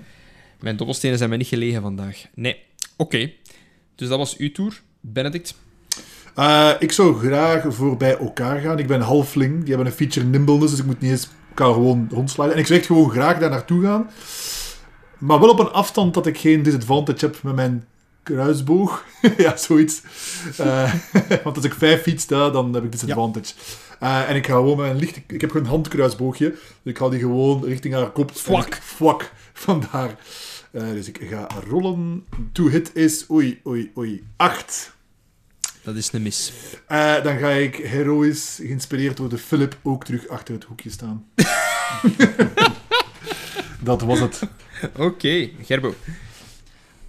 mijn dobbelstenen zijn mij niet gelegen vandaag. Nee. Oké. Dus dat was uw tour. Benedict. Eh, ik zou graag voorbij elkaar gaan. Ik ben halfling. Die hebben een feature nimbleness, dus ik moet niet eens elkaar gewoon rondsliden. En ik zou echt gewoon graag daar naartoe gaan. Maar wel op een afstand dat ik geen disadvantage heb met mijn kruisboog. ja, zoiets. Eh, want als ik vijf feet sta, dan heb ik disadvantage. Eh, en ik ga gewoon met een licht... Ik heb gewoon een handkruisboogje. Dus ik ga die gewoon richting haar kop... Fuck. Fuck. Vandaar. Eh, dus ik ga rollen. To hit is... Oei, oei, oei. Acht. Dat is een mis. Eh, dan ga ik heroïs, geïnspireerd door de Philip, ook terug achter het hoekje staan. dat was het. Oké. Gerbo.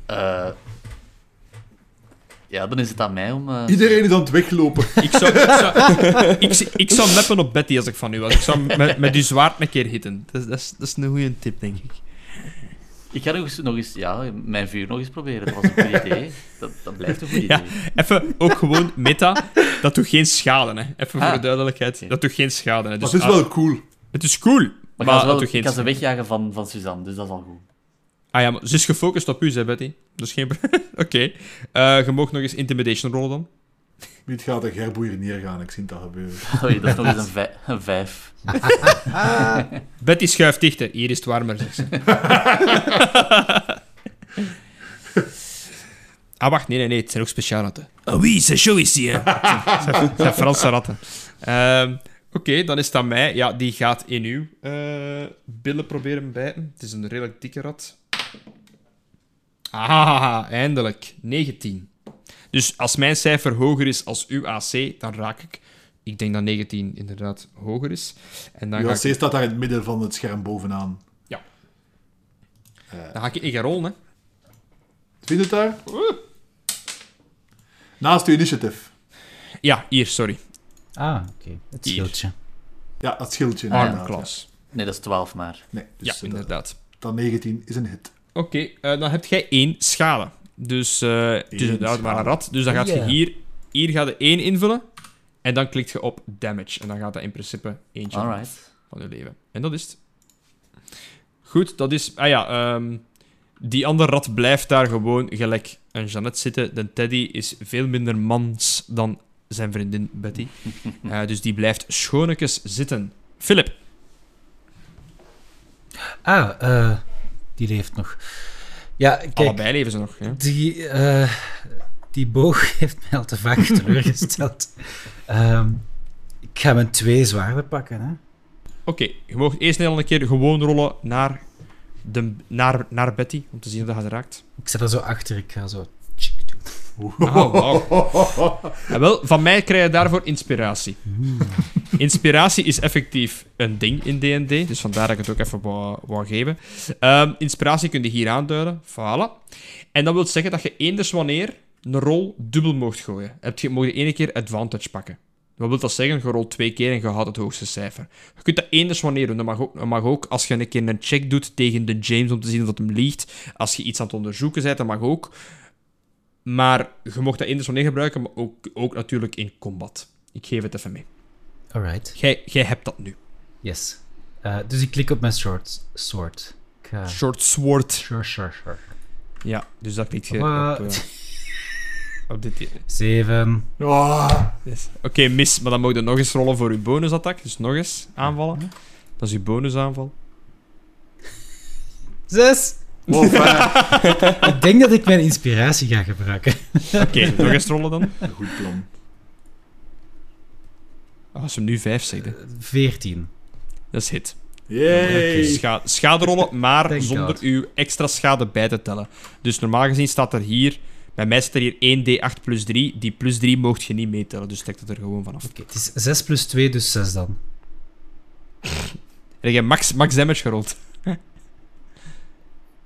Eh, ja, dan is het aan mij om... eh, Iedereen is aan het weglopen. Ik zou, ik, zou, ik, zou meppen op Betty als ik van u was. Ik zou met, met uw zwaard een keer hitten. Dat is, dat is, dat is een goede tip, denk ik. Ik ga nog eens, nog eens ja, mijn vuur nog eens proberen. Dat was een goed idee. Dat, dat blijft een goed idee. Ja, even ook gewoon meta. Dat doet geen schade, hè. Even voor Ah. de duidelijkheid. Dat doet geen schade. Hè. Maar Dus, het is ah, wel cool. het is cool. Maar, Maar, ik ga ze, dat wel, doet geen ik ga ze wegjagen van, van Suzanne, dus dat is al goed. Ah ja, maar ze is gefocust op u, zei Betty. Dus geen... Oké. Eh, je mag nog eens intimidation rollen dan. Wie gaat de gerboe hier neergaan? Ik zie dat gebeuren. Oei, dat is nog eens een, vij- een vijf. Betty schuift dichter. Hier is het warmer, zegt ze. ah, wacht. Nee, nee, nee. Het zijn ook speciale ratten. Ah oui, c'est chaud ici, hè. Het zijn- Franse ratten. Ehm, Oké, dan is het aan mij. Ja, die gaat in uw eh, billen proberen bijten. Het is een redelijk dikke rat. Ah, eindelijk. 19. Dus als mijn cijfer hoger is als uw AC, dan raak ik. Ik denk dat 19 inderdaad hoger is. En dan Uw AC ik, staat daar in het midden van het scherm bovenaan. Ja. Eh, dan ga ik niet gaan rollen, hè. vind je het daar? Naast uw initiative. Ja, hier, sorry. Ah, oké. Het Hier. schildje. Ja, dat schildje. Ah, ja. inderdaad, Armclass. Nee, dat is 12 maar. ja. Nee, dus Ja, eh, inderdaad. Dan 19 is een hit. Oké, eh, dan heb jij één schade. Dus eh, het is inderdaad maar een rat. Dus dan gaat je hier, hier gaat je één invullen. En dan klikt je op damage. En dan gaat dat in principe eentje Alright. van je leven. En dat is het. Goed, dat is... Ah ja, ehm, die andere rat blijft daar gewoon gelijk een Jeannette zitten. De Teddy is veel minder mans dan zijn vriendin Betty. Eh, dus die blijft schonekes zitten. Philip. Ah, eh, die leeft nog. Ja, kijk, Allebei leven ze nog. Ja. die, eh, die boog heeft mij al te vaak teleurgesteld. Ehm, ik ga mijn twee zwaarden pakken, hè. Oké, je mag eerst een keer gewoon rollen naar, de, naar, naar Betty, om te zien of dat je het raakt. Ik zet er zo achter, ik ga zo... Ah, wauw. Ja, wel, van mij krijg je daarvoor inspiratie. Inspiratie is effectief een ding in D&D, dus vandaar dat ik het ook even wou, wou geven. Ehm, inspiratie kun je hier aanduiden, voilà. En dat wil zeggen dat je eenders wanneer een rol dubbel mocht gooien. Heb je, mag je één keer advantage pakken. Wat wil dat zeggen? Je rolt twee keer en je houdt het hoogste cijfer. Je kunt dat eenders wanneer doen. Dat mag ook, dat mag ook als je een keer een check doet tegen de James om te zien of dat hem liegt. Als je iets aan het onderzoeken bent, dat mag ook. Maar je mocht dat eenders wanneer gebruiken, maar ook, ook natuurlijk in combat. Ik geef het even mee. Alright, Jij, jij hebt dat nu. yes. Eh, dus ik klik op mijn short sword. Ik ga... Short sword. Sure, sure, sure. Ja, dus dat klikt je op, eh, op dit... Zeven. Ah, Yes. Oké, mis. Maar dan moet je nog eens rollen voor je bonusattack. Dus nog eens aanvallen. Dat is je bonusaanval. Zes. Ik denk dat ik mijn inspiratie ga gebruiken. Oké, nog eens rollen dan. Een goed plan. Ah, als we nu vijf zeggen, Veertien. dat is hit. Yay. Scha schade rollen, maar Thank zonder God. uw extra schade bij te tellen. Dus normaal gezien staat er hier... Bij mij staat er hier 1d8 plus 3. Die plus 3 mocht je niet meetellen, dus trek het er gewoon vanaf. Oké, het is 6 plus 2, dus 6 dan. Heb jij max, max damage gerold?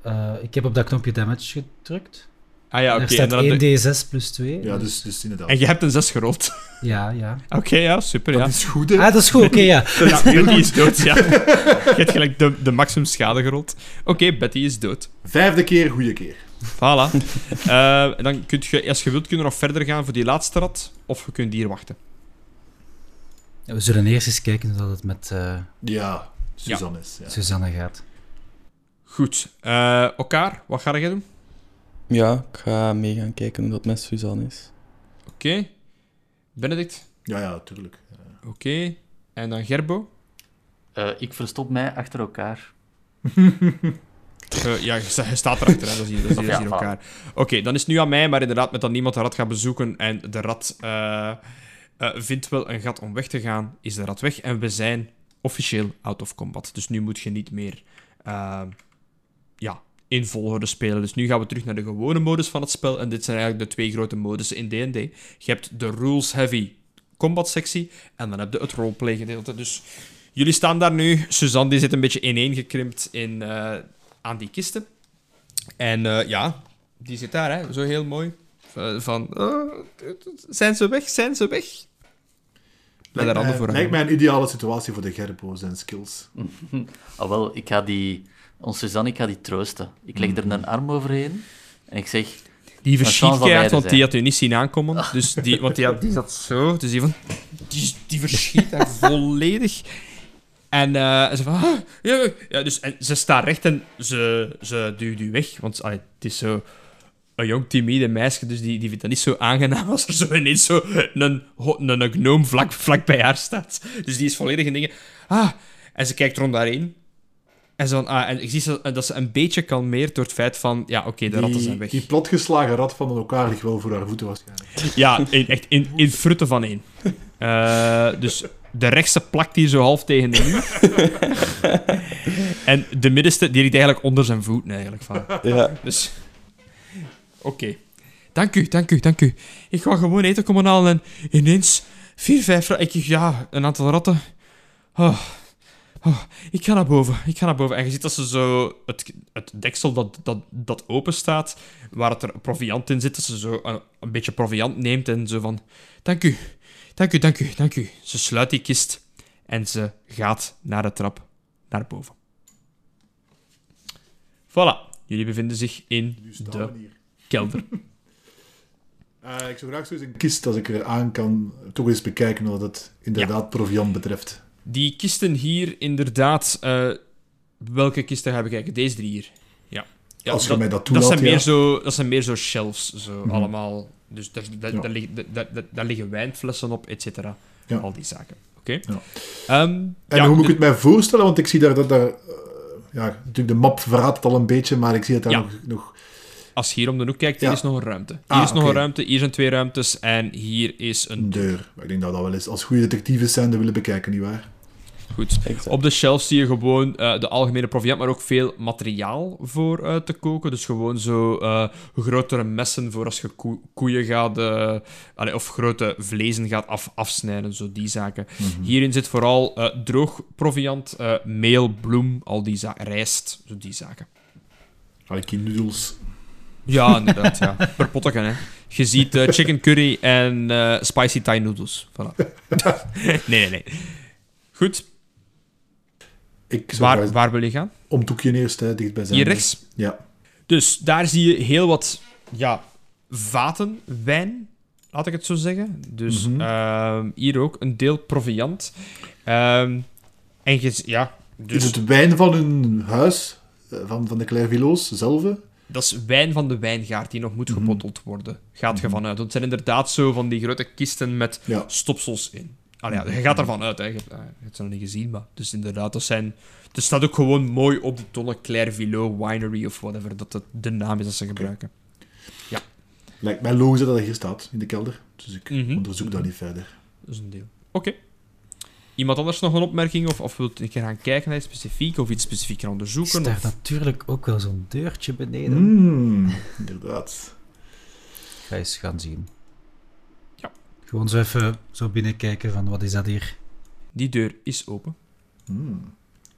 Eh, ik heb op dat knopje damage gedrukt. Ah ja, oké. en staat dan heb je- 1d6 plus 2. Ja, dus, dus inderdaad. En je hebt een 6 gerold. Ja, ja. Oké, ja, super, Dat ja. is goed, hè? Ah, dat is goed, oké, ja. Ja, Betty is dood, ja. Je hebt gelijk de, de maximum schade gerold. Oké, Betty is dood. Vijfde keer, goede keer. Voilà. Eh, en dan kun je, als je wilt, kunnen we nog verder gaan voor die laatste rat. Of je kunt hier wachten. We zullen eerst eens kijken hoe dat het met eh, Ja, Suzanne is. Ja. Suzanne gaat. Goed. Eh elkaar, wat ga jij doen? Ja, ik ga mee gaan kijken hoe dat met Suzanne is. Oké. Benedict? ja, ja, tuurlijk. Oké. En dan Gerbo? Eh, ik verstop mij achter elkaar. Eh, ja, je, sta- je staat erachter, hè. dat hier Ja, elkaar. Oké, dan is het nu aan mij, maar inderdaad, met dat niemand de rat gaat bezoeken en de rat eh, eh, vindt wel een gat om weg te gaan, is de rat weg en we zijn officieel out of combat. Dus nu moet je niet meer eh, ja, in volgorde spelen. Dus nu gaan we terug naar de gewone modus van het spel en dit zijn eigenlijk de twee grote modussen in D&D. Je hebt de rules-heavy combat sectie en dan heb je het roleplay gedeelte. Dus jullie staan daar nu. Suzanne die zit een beetje ineengekrimpt in, eh, aan die kisten. En eh, ja, die zit daar, hè, zo heel mooi. Van, eh, zijn ze weg? Zijn ze weg? Lijkt, handen mij, voor lijkt mij een ideale situatie voor de Gerbo's en skills. Ah, wel, ik ga die... Ons Suzanne, ik ga die troosten. Ik leg er een arm overheen en ik zeg... Die verschiet keihard, want die had u niet zien aankomen. Dus die, want die, had, die zat zo. Dus die van... Die, die verschiet daar volledig. En eh, ze van... "Ah, ja, ja, dus, en ze staat recht en ze, ze duwt u weg. Want allee, het is zo... Een jong, timide meisje, dus die, die vindt dat niet zo aangenaam als er zo ineens zo een, een, een gnome vlak, vlak bij haar staat. Dus die is volledig in dingen... Ah, en ze kijkt rond daarheen. En, zo ah, en ik zie zo, dat ze een beetje kalmeert door het feit van... Ja, oké, de ratten zijn Die, weg. die platgeslagen rat van elkaar ligt wel voor haar voeten waarschijnlijk. Ja, in, echt in, in frutten van één. Eh, dus de rechtse plakt hier zo half tegen de muur. en de middenste, die ligt eigenlijk onder zijn voeten eigenlijk. Van. Ja, Dus... Oké. Dank u, dank u, dank u. Ik ga gewoon eten komen halen en ineens... Vier, vijf... Ik, ja, een aantal ratten. Oh. Oh, ik ga naar boven, ik ga naar boven. En je ziet dat ze zo het, het deksel dat, dat, dat open staat, waar het er proviant in zit, dat ze zo een, een beetje proviant neemt en zo van... Dank u, dank u, dank u, dank u. Ze sluit die kist en ze gaat naar de trap naar boven. Voilà, jullie bevinden zich in de kelder. Eh, ik zou graag zo eens een kist, als ik er aan kan, toch eens bekijken wat het inderdaad proviant betreft. Die kisten hier, inderdaad... eh, welke kisten ga je bekijken? Deze drie hier. Ja. ja Als je dat, mij dat dat toelaat, zijn, meer zo, dat zijn meer zo shelves, zo Mhm. allemaal. Dus daar, daar, Ja. daar, liggen, daar, daar, daar liggen wijnflessen op, et cetera. Ja. Al die zaken. Oké? Ja. Ehm, En ja, hoe moet ik het mij voorstellen? Want ik zie daar dat daar... eh, ja, natuurlijk de map verraadt het al een beetje, maar ik zie dat daar Ja. nog, nog... Als je hier om de hoek kijkt, hier Ja. is nog een ruimte. Hier Ah, is nog een ruimte, hier zijn twee ruimtes en hier is een deur. Ik denk dat we dat wel eens als goede detectives zijn willen bekijken, nietwaar? Goed. Exact. Op de shelf zie je gewoon eh, de algemene proviant, maar ook veel materiaal voor eh, te koken. Dus gewoon zo eh, grotere messen voor als je koe- koeien gaat... eh, allee, of grote vlezen gaat af, afsnijden, zo die zaken. Mhm. Hierin zit vooral droog proviant, meel, bloem, al die zaken. Rijst, zo die zaken. Allee, noodles. Ja, inderdaad, ja. Per potteken, hè. Je ziet chicken curry en spicy Thai noodles. Voilà. nee, nee, nee. Goed, Ik waar, waar wil je gaan? Om het hoekje eerst, hè, dichtbij zijn. Hier rechts? Ja. Dus daar zie je heel wat ja, vaten wijn, laat ik het zo zeggen. Dus Mhm. ehm, hier ook een deel proviant. Ehm, en je, ja, dus Is het wijn van hun huis, eh, van, van de Clairvillo's zelf? dat is wijn van de wijngaard die nog moet Mhm. gebotteld worden. Gaat je Mhm. vanuit. Want het zijn inderdaad zo van die grote kisten met Ja. stopsels in. Allee, ja, je gaat ervan uit, hè. Je, hebt- je hebt ze nog niet gezien, maar... Dus inderdaad, dat zijn... Het staat ook gewoon mooi op die tonnen Clairvillot Winery of whatever, dat het de naam is dat ze gebruiken. Lijkt mij logisch dat dat hier staat, in de kelder. Dus ik Mhm. onderzoek dat niet verder. Dat is een deel. Oké. Iemand anders nog een opmerking? Of, of wilt je een keer gaan kijken naar iets specifiek? Of iets specifiek gaan Is onderzoeken? daar Of... natuurlijk ook wel zo'n deurtje beneden? Mm, inderdaad. Ga eens gaan zien. Gewoon zo even zo binnenkijken van wat is dat hier? Die deur is open. Mm.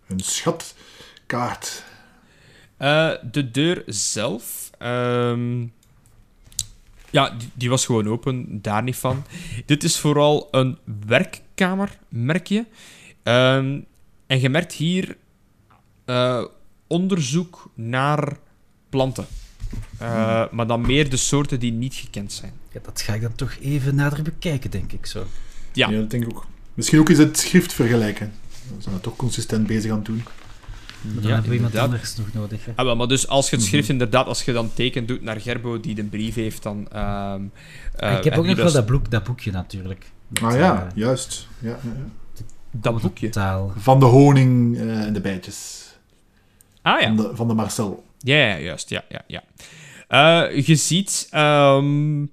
Een schatkaart. Eh, de deur zelf... ehm, Ja, die, die was gewoon open. Daar niet van. Dit is vooral een werkkamer, merk je. Ehm, en je merkt hier eh, onderzoek naar planten. Eh, Maar dan meer de soorten die niet gekend zijn. Ja, dat ga ik dan toch even nader bekijken, denk ik zo. Ja. dat denk ik ook. Misschien ook eens het schrift vergelijken. We zijn dat toch consistent bezig aan het doen. Maar dan hebben we iemand inderdaad. anders nog nodig. Hè? Ah, wel, maar dus als je het Mhm. schrift inderdaad, als je dan teken doet naar Gerbo die de brief heeft, dan... ehm, eh, Ah, ik heb en ook nog wel dus- dat, boek, dat boekje natuurlijk. Met, Ah ja, eh, juist. Ja, ja, ja. Dat boekje. Taal. Van de honing eh, en de bijtjes. Ah ja. Van, de, van de Marcel. Ja, ja, juist. Ja, ja, ja. Eh, je ziet ehm,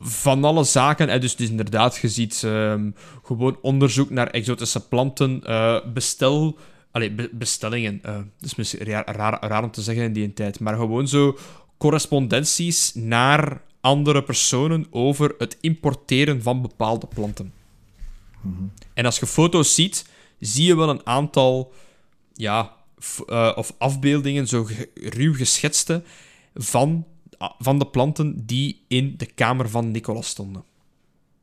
van alle zaken, eh, dus, dus inderdaad, je ziet ehm, gewoon onderzoek naar exotische planten, eh, bestel... Allee, be- bestellingen. eh, dat is misschien raar, raar, raar om te zeggen in die tijd, maar gewoon zo correspondenties naar andere personen over het importeren van bepaalde planten. Mhm. En als je foto's ziet, zie je wel een aantal ja, eh, of afbeeldingen, zo ruw geschetste, van, van de planten die in de kamer van Nicolas stonden.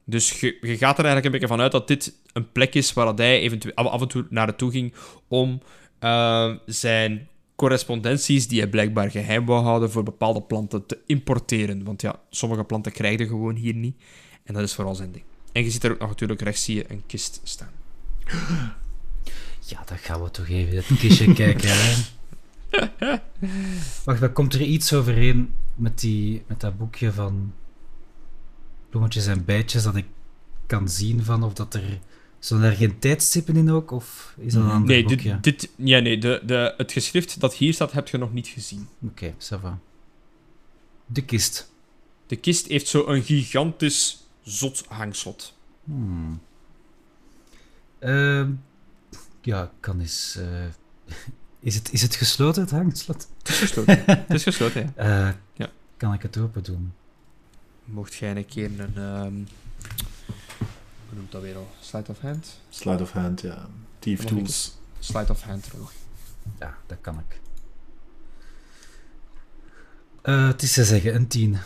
Dus je, je gaat er eigenlijk een beetje van uit dat dit een plek is waar dat hij eventueel af en toe naar naartoe ging om eh, zijn correspondenties, die hij blijkbaar geheim wou houden, voor bepaalde planten te importeren. Want ja, sommige planten krijg je gewoon hier niet. En dat is vooral zijn ding. En je ziet er ook nog natuurlijk rechts zie je een kist staan. Ja, dan gaan we toch even het kistje kijken. Hè. Wacht, maar komt er iets overeen met, die, met dat boekje van bloemetjes en bijtjes dat ik kan zien van of dat er... Zullen er geen tijdstippen in ook? Of is dat een ander Nee, boekje? dit, dit, ja, nee de, de, het geschrift dat hier staat, heb je nog niet gezien. Oké, ça va. De kist. De kist heeft zo een gigantisch zot hangslot. Hmm. Ehm, ja, ik kan eens... eh, is, het, is het gesloten, het hangslot? Het is gesloten. het is gesloten, ja. Eh, Ja. Kan ik het open doen? Mocht jij een keer een... ehm hoe noemt dat weer al? Sleight of hand? Slide of hand, ja. Thief tools. sleight of hand rollen. Ja, dat kan ik. Eh, het is te zeggen, een 10.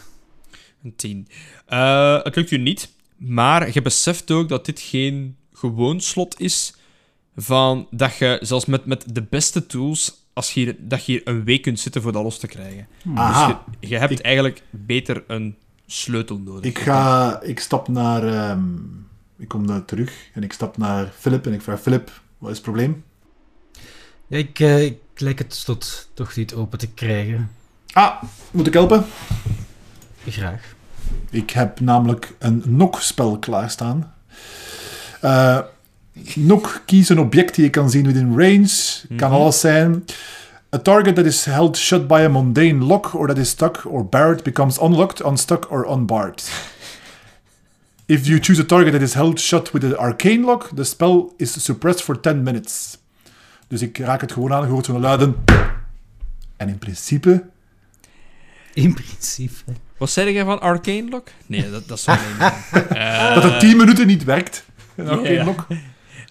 Een 10. Eh, het lukt u niet, maar je beseft ook dat dit geen gewoon slot is. Van dat je, zelfs met, met de beste tools, als je hier, dat je hier een week kunt zitten voor dat los te krijgen. Aha. Dus je, je hebt Ik- eigenlijk beter een sleutel nodig. Ik ga... Ik stap naar... ehm, ik kom daar terug en ik stap naar Philip en ik vraag... Philip, wat is het probleem? Ja, ik, eh, ik lijk het slot toch niet open te krijgen. Ah, moet ik helpen? Graag. Ik heb namelijk een NOC-spel klaarstaan. Eh NOC kies een object die je kan zien within range. Kan Mhm. alles zijn. A target that is held shut by a mundane lock or that is stuck or barred becomes unlocked, unstuck or unbarred. If you choose a target that is held shut with an arcane lock, the spell is suppressed for 10 minutes. Dus ik raak het gewoon aan, hoort zo'n luiden. En in principe In principe. Wat zei jij van Arcane Lock? Nee, dat, dat zou niet zijn. Eh, dat het 10 minuten niet werkt. Een arcane lock.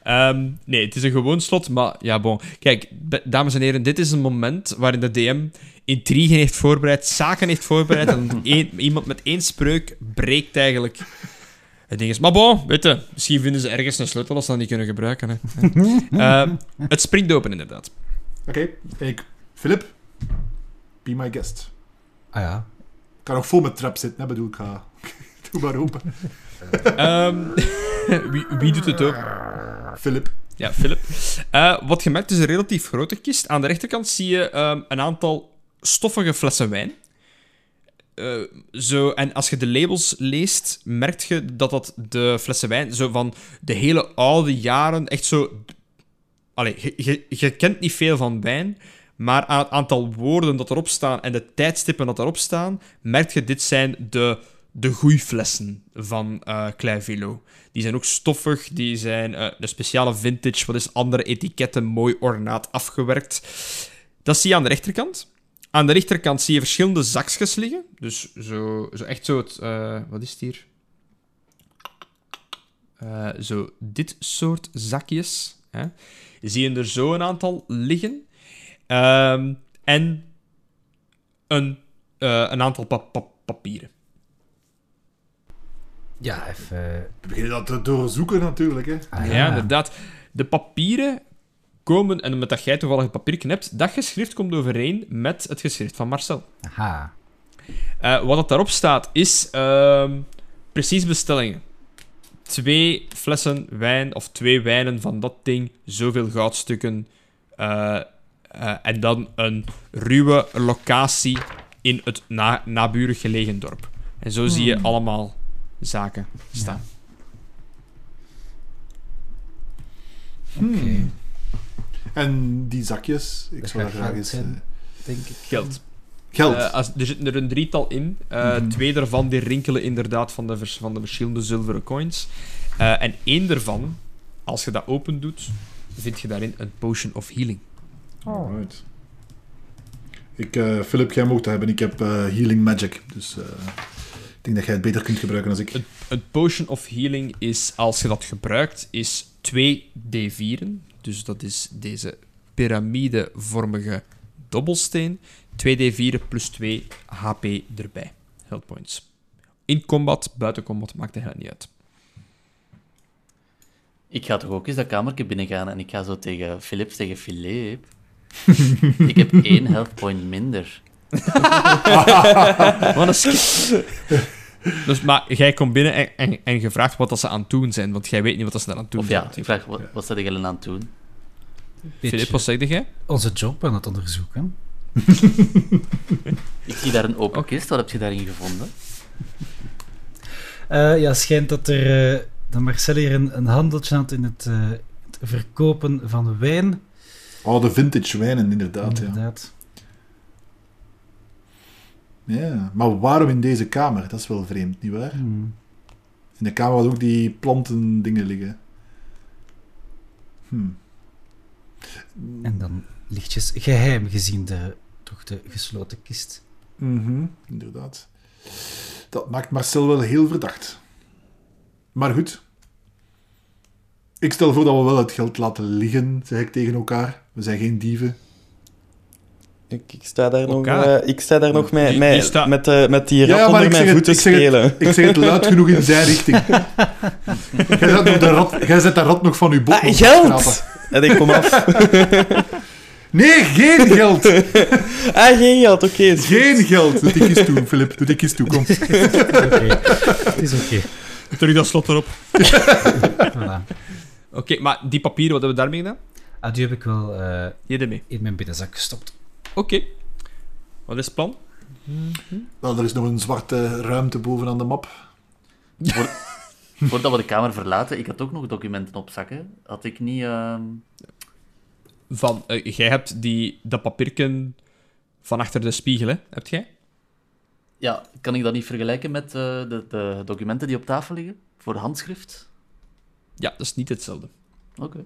Ehm, nee, het is een gewoon slot, maar ja, bon. Kijk, dames en heren, dit is een moment waarin de DM intrigen heeft voorbereid, zaken heeft voorbereid, en iemand met één spreuk breekt eigenlijk het ding. Is. Maar bon, weet je, misschien vinden ze ergens een sleutel als ze dat niet kunnen gebruiken. Hè. Ehm, het springt open, inderdaad. Oké, ik... Philip, be my guest. Ah ja. Ik kan nog vol met trap zitten, hè, bedoel ik ga... Doe maar open. Ehm, wie, wie doet het ook? Philip. Ja, Philip. Eh, wat je merkt is een relatief grote kist. Aan de rechterkant zie je ehm, een aantal stoffige flessen wijn. Eh, zo, en als je de labels leest, merk je dat dat de flessen wijn zo van de hele oude jaren echt zo. Allee, je, je, je kent niet veel van wijn, maar aan het aantal woorden dat erop staan en de tijdstippen dat erop staan, merk je dit zijn de, de goeiflessen van eh Klein Velo. Die zijn ook stoffig, die zijn eh, een speciale vintage, wat is andere etiketten, mooi ornaat afgewerkt. Dat zie je aan de rechterkant. Aan de rechterkant zie je verschillende zakjes liggen. Dus zo, zo echt zo het... eh, wat is het hier? Eh, zo dit soort zakjes. Hè? Zie je er zo een aantal liggen. Ehm, en een, eh, een aantal pa- pa- papieren. Ja, even... We beginnen dat te doorzoeken natuurlijk, hè. Ah, Ja, inderdaad. De papieren komen, en met dat jij toevallig het papiertje hebt, dat geschrift komt overeen met het geschrift van Marcel. Aha. Eh, wat dat daarop staat, is ehm, precies bestellingen. Twee flessen wijn, of twee wijnen van dat ding, zoveel goudstukken, eh, eh, en dan een ruwe locatie in het na naburig gelegen dorp. En zo zie je allemaal zaken staan. Oké. En die zakjes, ik Dat zou daar graag eens... eh, Denk ik. Geld. geld. Eh, als, er zitten er een drietal in. Eh, Mhm. Twee daarvan die rinkelen inderdaad van de, vers- van de verschillende zilveren coins. Eh, en één daarvan, als je dat open doet, vind je daarin een potion of healing. Alright. Ik, eh Philip, jij mag dat hebben. Ik heb eh, healing magic. Dus eh, ik denk dat jij het beter kunt gebruiken dan ik. Een, een potion of healing is, als je dat gebruikt, is 2 D4'en. Dus dat is deze piramidevormige dobbelsteen. 2 D4 plus 2 HP erbij. Health points. In combat, buiten combat, maakt het helemaal niet uit. Ik ga toch ook eens dat kamertje binnengaan en ik ga zo tegen Philip zeggen: Philip, ik heb één health point minder. Wat een skip. Dus, maar jij komt binnen en, en, en je vraagt wat dat ze aan het doen zijn, want jij weet niet wat dat ze daar aan het doen Of zijn. ja, ik vraag: wat, wat zijn jullie aan het doen? Filip, wat zeg jij? Onze job aan het onderzoeken. Ik zie daar een open Oké. kist, wat heb je daarin gevonden? Eh, ja, schijnt dat er... eh dat Marcel hier een, een handeltje had in het, eh, het verkopen van wijn. Oh, de vintage wijnen, inderdaad. Ja. Inderdaad. ja. Maar waarom in deze kamer? Dat is wel vreemd, nietwaar? Hmm. In de kamer waar ook die planten dingen liggen. Hm. En dan lichtjes geheim gezien de, toch de gesloten kist. Mhm, inderdaad. Dat maakt Marcel wel heel verdacht. Maar goed. Ik stel voor dat we wel het geld laten liggen, zeg ik tegen elkaar. We zijn geen dieven. Ik, ik sta daar nog, eh, ik sta daar nog met, Je- met, eh, met die Ja, rat maar onder ik zeg mijn het- voeten ik zeg het- spelen. Ik zeg het luid genoeg in zijn richting. Jij zet, nog de rat, jij zet dat rat nog van uw bot. Ah, geld! En ik kom af. Nee, geen geld! Ah, geen geld, oké. goed. Geen geld! Doe die kies toe, Filip. Doe die kies toe, kom. Oké, het is oké. Terug dat slot erop. Voilà. Oké, maar die papieren, wat hebben we daarmee gedaan? Ah, die heb ik wel eh, in mijn binnenzak gestopt. Oké. Wat is het plan? Wel, er is nog een zwarte ruimte bovenaan de map. Voordat we de kamer verlaten, ik had ook nog documenten op zakken. Had ik niet... ehm, Van, eh, jij hebt die, dat papierken van achter de spiegel, hè? Heb jij? Ja, kan ik dat niet vergelijken met eh, de, de documenten die op tafel liggen? Voor handschrift? Ja, dat is niet hetzelfde. Oké.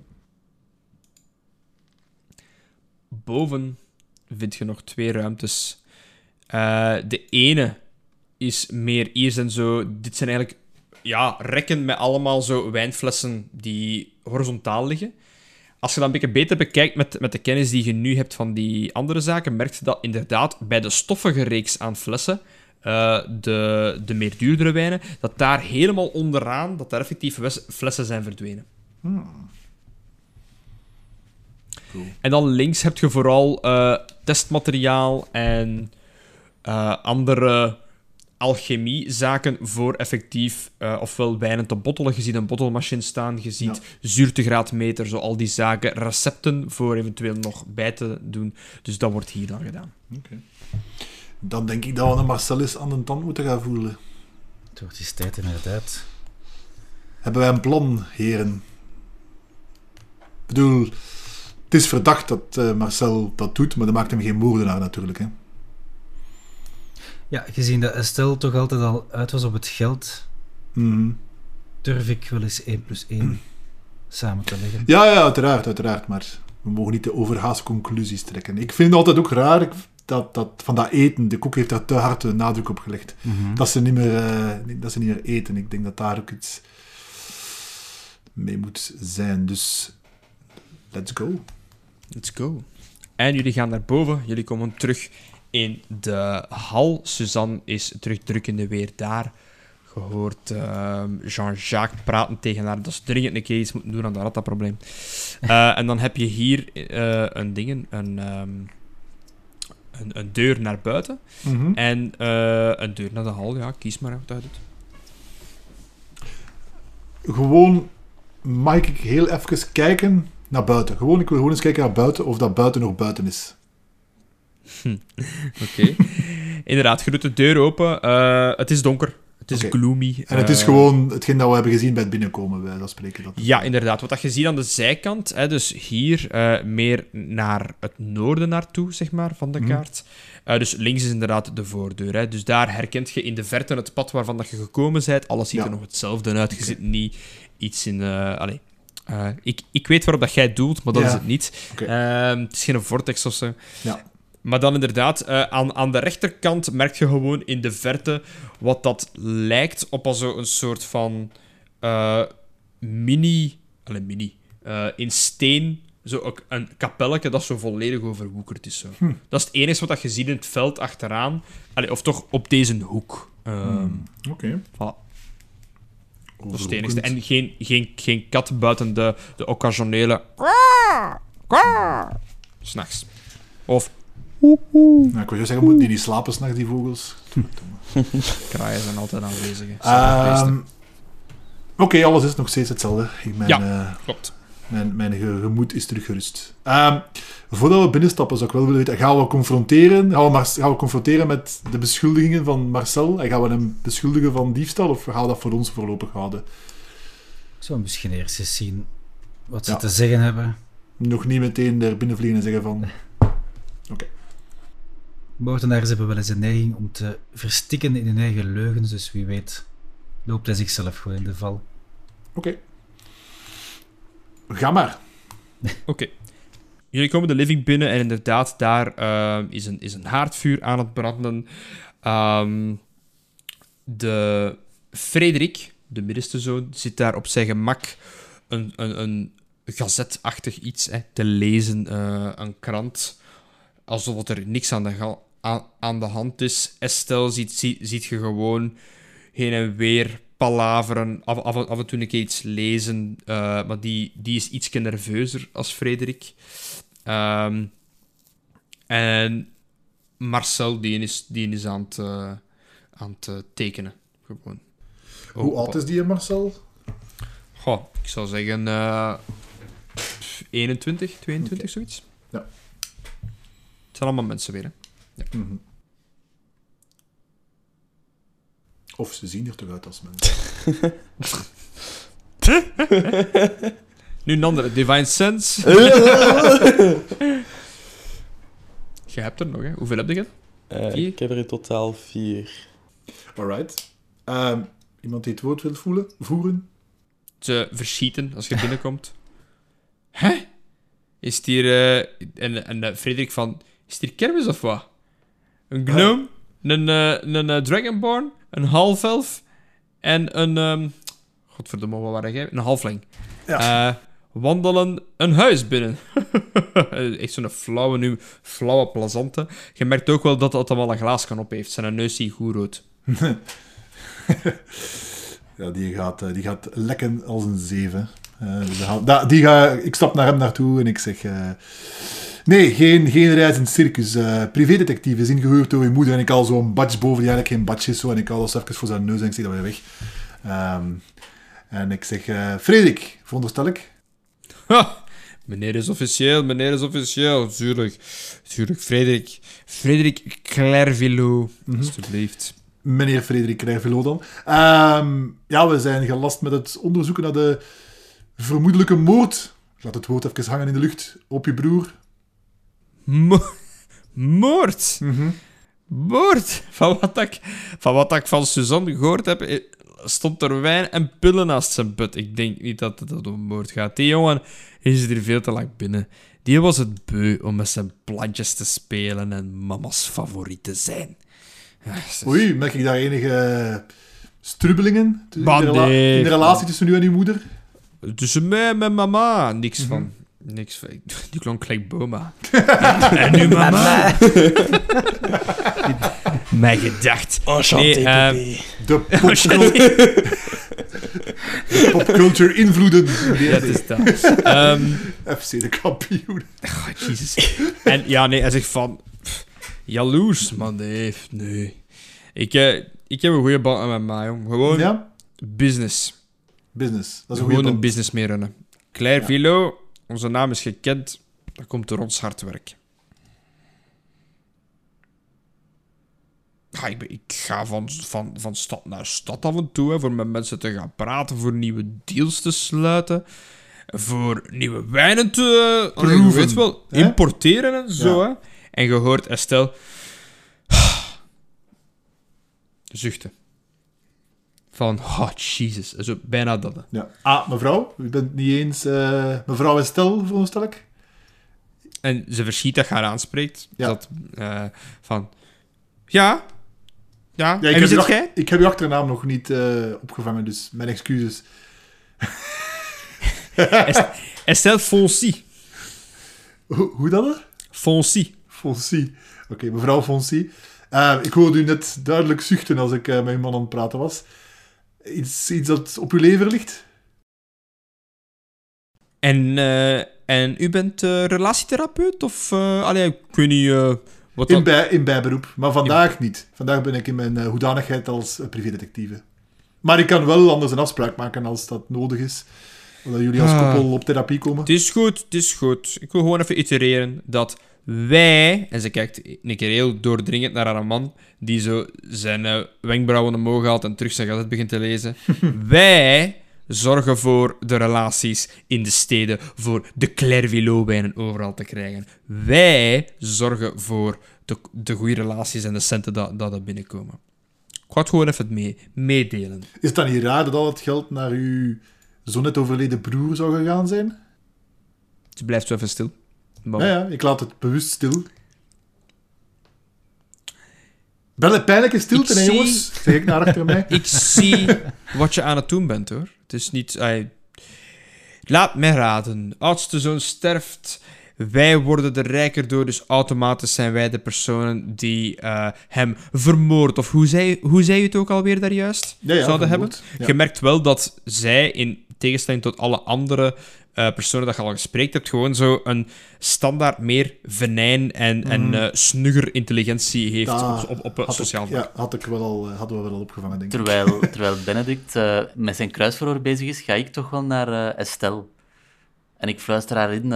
Boven vind je nog twee ruimtes. Eh, de ene is meer... Hier zijn zo... Dit zijn eigenlijk ja, rekken met allemaal zo wijnflessen die horizontaal liggen. Als je dat een beetje beter bekijkt met, met de kennis die je nu hebt van die andere zaken, merk je dat inderdaad bij de stoffige reeks aan flessen, eh, de, de meer duurdere wijnen, dat daar helemaal onderaan, dat daar effectief flessen zijn verdwenen. En dan links heb je vooral eh, testmateriaal en eh, andere alchemiezaken voor effectief eh, ofwel wijnen te bottelen. Je ziet een bottelmachine staan, je ziet zuurtegraadmeter, zo al die zaken, recepten voor eventueel nog bij te doen. Dus dat wordt hier dan gedaan. Dan denk ik dat we een Marcellus aan de tand moeten gaan voelen. Het wordt eens tijd inderdaad. Hebben wij een plan, heren? Ik bedoel, het is verdacht dat eh, Marcel dat doet, maar dat maakt hem geen moordenaar natuurlijk. Hè? Ja, gezien dat Estelle toch altijd al uit was op het geld, Mhm. durf ik wel eens 1 plus 1 samen te leggen. Ja, ja, uiteraard, uiteraard, maar we mogen niet te overhaast conclusies trekken. Ik vind het altijd ook raar dat, dat van dat eten, de koek heeft daar te hard de nadruk op gelegd. Mhm. Dat ze niet meer, eh, dat ze niet meer eten. Ik denk dat daar ook iets mee moet zijn. Dus, let's go. Let's go. En jullie gaan naar boven. Jullie komen terug in de hal. Suzanne is terug druk in de weer daar. Je hoort ehm, Jean-Jacques praten tegen haar. Dat is dringend een keer iets moeten doen aan dat rattenprobleem. Eh en dan heb je hier eh, een ding, een, ehm, een, een deur naar buiten. Mhm. En eh, een deur naar de hal. Ja, kies maar wat dat doet. Gewoon, mag ik heel even kijken naar buiten. Gewoon, ik wil gewoon eens kijken naar buiten of dat buiten nog buiten is. Oké. Inderdaad, je doet de deur open. Eh, het is donker. Het is gloomy. En het is Eh, gewoon hetgeen dat we hebben gezien bij het binnenkomen, bij dat spreken. Dat Ja, inderdaad. Wat dat je ziet aan de zijkant, hè, dus hier eh, meer naar het noorden naartoe, zeg maar, van de Mhm. kaart. Dus links is inderdaad de voordeur. Hè. Dus daar herkent je in de verte het pad waarvan dat je gekomen bent. Alles ziet Ja. er nog hetzelfde uit. Je Oké. zit niet iets in... eh Eh, ik, ik weet waarop dat jij doelt, maar dat Ja. is het niet. Oké. Ehm, het is geen vortex of zo. Ja. Maar dan inderdaad, eh, aan, aan de rechterkant merk je gewoon in de verte wat dat lijkt op al zo een soort van eh, mini... Allee, mini. eh, in steen, zo ook een kapelletje dat zo volledig overwoekerd is. Zo. Hm. Dat is het enige wat dat je ziet in het veld achteraan. Allee, of toch op deze hoek. Ehm, Oké. voilà. Dat is het enigste. En geen, geen, geen kat buiten de, de occasionele... S'nachts. Of Nou, ik wil je zeggen, moet die niet slapen s'nachts, die vogels? kraaien zijn altijd aanwezig. Ehm, Oké, alles is nog steeds hetzelfde. Ik- Ja. eh, Klopt. Mijn, mijn ge- gemoed is terug gerust. Ehm, voordat we binnenstappen, zou ik wel willen weten, gaan we confronteren, gaan we, Mar- gaan we confronteren met de beschuldigingen van Marcel? En gaan we hem beschuldigen van diefstal, of gaan we dat voor ons voorlopig houden? Ik zou misschien eerst eens zien wat ze Ja. te zeggen hebben. Nog niet meteen er binnen vliegen en zeggen van... Moordenaars hebben wel eens een neiging om te verstikken in hun eigen leugens, dus wie weet loopt hij zichzelf gewoon in de val. Oké. Ga maar. Oké. Jullie komen de living binnen en inderdaad, daar eh, is, een, is een haardvuur aan het branden. Ehm, de Frederik, de middenste zoon, zit daar op zijn gemak een, een, een gazetachtig iets hè, te lezen, eh, een krant, alsof er niks aan de, aan, de hand is. Estelle ziet, zie- ziet je gewoon heen en weer palaveren, af, af, af en toe een keer iets lezen, eh, maar die, die is iets nerveuzer als Frederik. Ehm, en Marcel, die is, die is aan het, eh, aan het eh, tekenen. Gewoon. Hoe oud is die, Marcel? Goh, ik zou zeggen eh 21, 22, zoiets. Ja. Het zijn allemaal mensen weer, hè. Mhm. Of ze zien er toch uit als mensen. Nu een andere, Divine Sense. Je hebt er nog, hè? Hoeveel heb je? Eh, Vier? ik heb er in totaal vier. Alright. Ehm, iemand die het woord wil voelen, voeren? Ze verschieten als je binnenkomt. Hè? Is het hier... eh, en en eh, Frederik van... Is het hier kermis of wat? Een gnome? Een, een dragonborn? Een half-elf? En een... ehm godverdomme, wat waren jij? Een halfling. Eh, wandelen een huis binnen. Echt zo'n flauwe, nu, flauwe plezante. Je merkt ook wel dat het allemaal een glaas kan op heeft. Zijn neus zie je goed rood. Ja, die gaat, eh, die gaat lekken als een zeven. Eh, dus die ga, ik stap naar hem naartoe en ik zeg... nee, geen, geen reizend circus. eh privédetectief is ingehuurd door je moeder en ik al zo'n badge boven die eigenlijk geen badge is. Zo, en ik haal dat even voor zijn neus en ik zeg dat weer weg. Ehm, en ik zeg... eh Frederik, veronderstel ik? Ha! Meneer is officieel, meneer is officieel. Tuurlijk, tuurlijk. Frederik, Frederik Clairvillot, alsjeblieft. Meneer Frederik Rijvelo dan. Ehm, ja, we zijn gelast met het onderzoeken naar de vermoedelijke moord. Ik Laat het woord even hangen in de lucht. Op je broer. Mo- moord! Moord! Van wat, ik, van wat ik van Suzanne gehoord heb, eh, stond er wijn en pillen naast zijn bed. Ik denk niet dat het om moord gaat. Die jongen is er veel te lang binnen. Die was het beu om met zijn plantjes te spelen en mama's favoriet te zijn. Zeg. Oei, merk ik daar enige strubbelingen in de, in relatie tussen u en uw moeder? Tussen mij en mijn mama, niks van. Niks. Die klonk gelijk Boma. en nu mama. Mijn gedacht. Enchanté, Nee, eh, bébé. De popculture, de popculture invloeden. Ja, het is dat. Ehm, FC de kampioen. oh, Jezus. En ja, nee, hij zegt van... pff, Jaloers, man. Nee, nee. Ik, eh, ik heb een goede band met mijn ma, jong. Gewoon Ja? business. Business. Dat is een Gewoon een business mee runnen. Claire Vilo, onze naam is gekend. Dat komt door ons hard werk. Ja, ik, ben- ik ga van, van, van stad naar stad af en toe hè, voor met mensen te gaan praten, voor nieuwe deals te sluiten, voor nieuwe wijnen te je Proeven, weet wel, hè? importeren en zo. Ja. Hè. En je hoort Estelle zuchten. Van, oh, Jesus. Zo, bijna dat. Ja. Ah, mevrouw, u bent niet eens... eh, mevrouw Estel, veronderstel ik? En ze verschiet dat je haar aanspreekt. Ja. Dat, eh, van... Ja? Ja? Ja, en ik, wie heb jij? ik heb uw achternaam nog niet eh, opgevangen, dus mijn excuses. Estelle Foncy. Hoe, hoe dat er? Foncy. Foncy. Oké, mevrouw. Eh, ik hoorde u net duidelijk zuchten als ik met uw man aan het praten was. Iets, iets dat op uw lever ligt? En, eh, en u bent eh, relatietherapeut? Of... eh allee, ik weet niet... wat In, dat... bij, in bijberoep. Maar vandaag niet. Vandaag ben ik in mijn hoedanigheid als privédetectieve. Maar ik kan wel anders een afspraak maken als dat nodig is. Omdat jullie als Ah. koppel op therapie komen. Het is goed, het is goed. Ik wil gewoon even itereren dat wij... En ze kijkt een keer heel doordringend naar haar man, die zo zijn eh, wenkbrauwen omhoog haalt en terug zijn gazet begint te lezen. wij zorgen voor de relaties in de steden, voor de Clairvillot-wijnen overal te krijgen. Wij zorgen voor de, de goede relaties en de centen dat, dat er binnenkomen. Ik ga het gewoon even mee, meedelen. Is het dan niet raar dat al het geld naar uw zo net overleden broer zou gegaan zijn? Ze blijft zo even stil. Maar- Ja, ja, ik laat het bewust stil. Belle pijnlijke stilte, Ik hè, zie- jongens? Zeg ik naar achter mij. Ik zie wat je aan het doen bent, hoor. Het is niet... Laat mij raden. Oudste zoon sterft. Wij worden er rijker door, dus automatisch zijn wij de personen die eh, hem vermoord. Of hoe zei, hoe zei je het ook alweer daar juist? Ja, ja, zouden hebben? Ja. Je merkt wel dat zij, in tegenstelling tot alle andere eh, personen dat je al gesproken hebt, gewoon zo een standaard meer venijn en, en Mhm. eh, snugger intelligentie heeft Dat op, op, op sociaal ik, vlak. Ja, had ik wel al, eh, hadden we wel al opgevangen, denk ik. Terwijl, terwijl Benedict eh, met zijn kruisverhoor bezig is, ga ik toch wel naar eh, Estelle. En ik fluister haar in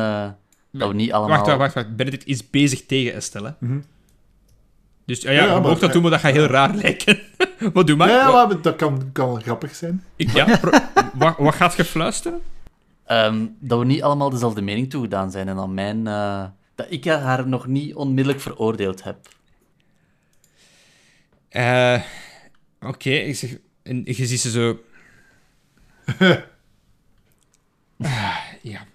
dat we niet allemaal... Wacht, wacht, wacht, wacht. Benedict is bezig tegen Estelle. hè. Mhm. Dus ja, ja, Ja, maar- dat doen, maar dat gaat heel raar lijken. wat doe maar? ja, maar dat kan, kan wel grappig zijn. ik, ja, pro- wat, wat gaat je fluisteren? Ehm, dat we niet allemaal dezelfde mening toegedaan zijn. En dan mijn... eh, dat ik haar nog niet onmiddellijk veroordeeld heb. Eh, Oké, ik zeg... En je ziet ze zo... Ah, ja.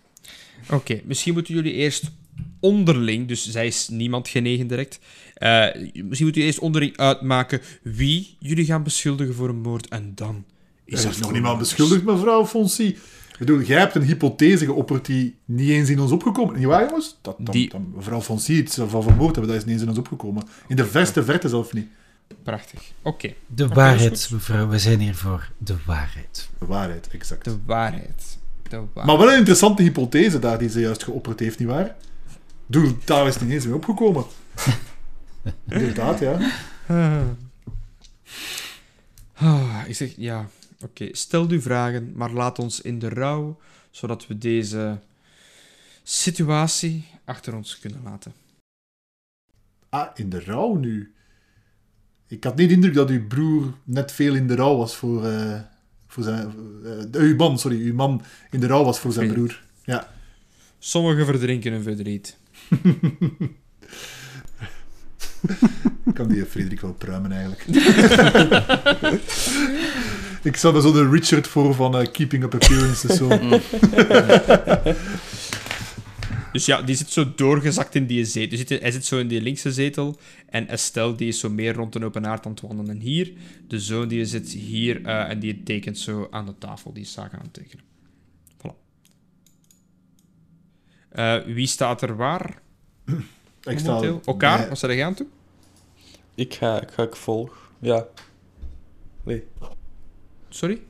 Oké, misschien moeten jullie eerst onderling, dus zij is niemand genegen direct, eh, misschien moeten jullie eerst onderling uitmaken wie jullie gaan beschuldigen voor een moord en dan is Er nog voor niemand beschuldigd, mevrouw Fonsi. Ik bedoel, jij hebt een hypothese geopperd die niet eens in ons opgekomen. Niet waar, jongens? Dat, dan, Die- dan mevrouw Fonsi iets van vermoord hebben, dat is niet eens in ons opgekomen. In de verste verte zelf niet. Prachtig. Oké, De waarheid, mevrouw. We zijn hier voor de waarheid. De waarheid, exact. de waarheid. De waarheid. Maar wel een interessante hypothese daar die ze juist geopperd heeft, niet waar? Ik bedoel, daar is het niet eens mee opgekomen. Inderdaad, ja. Ah, ik zeg, ja, oké. Stel uw vragen, maar laat ons in de rouw, zodat we deze situatie achter ons kunnen laten. Ah, in de rouw nu. Ik had niet de indruk dat uw broer net veel in de rouw was voor, eh, voor zijn... eh, uw man, sorry, uw man in de rouw was voor zijn broer. Ja. Sommigen verdrinken hun verdriet. Ik kan die Frederik wel pruimen, eigenlijk. ik stel me zo de Richard voor van eh, Keeping Up Appearances. Zo. Dus ja, die zit zo doorgezakt in die zetel. Dus zit- hij zit zo in die linkse zetel. En Estelle, die is zo meer rond een open haard aan het wandelen. En hier, de zoon, die zit hier eh, en die tekent zo aan de tafel. Die is zaken aan het tekenen. Voilà. Eh, wie staat er waar? Ik sta? Elkaar? bij- Wat zei jij aan toe? Ik ga, ik ga ik volg. Ja. Nee. Sorry?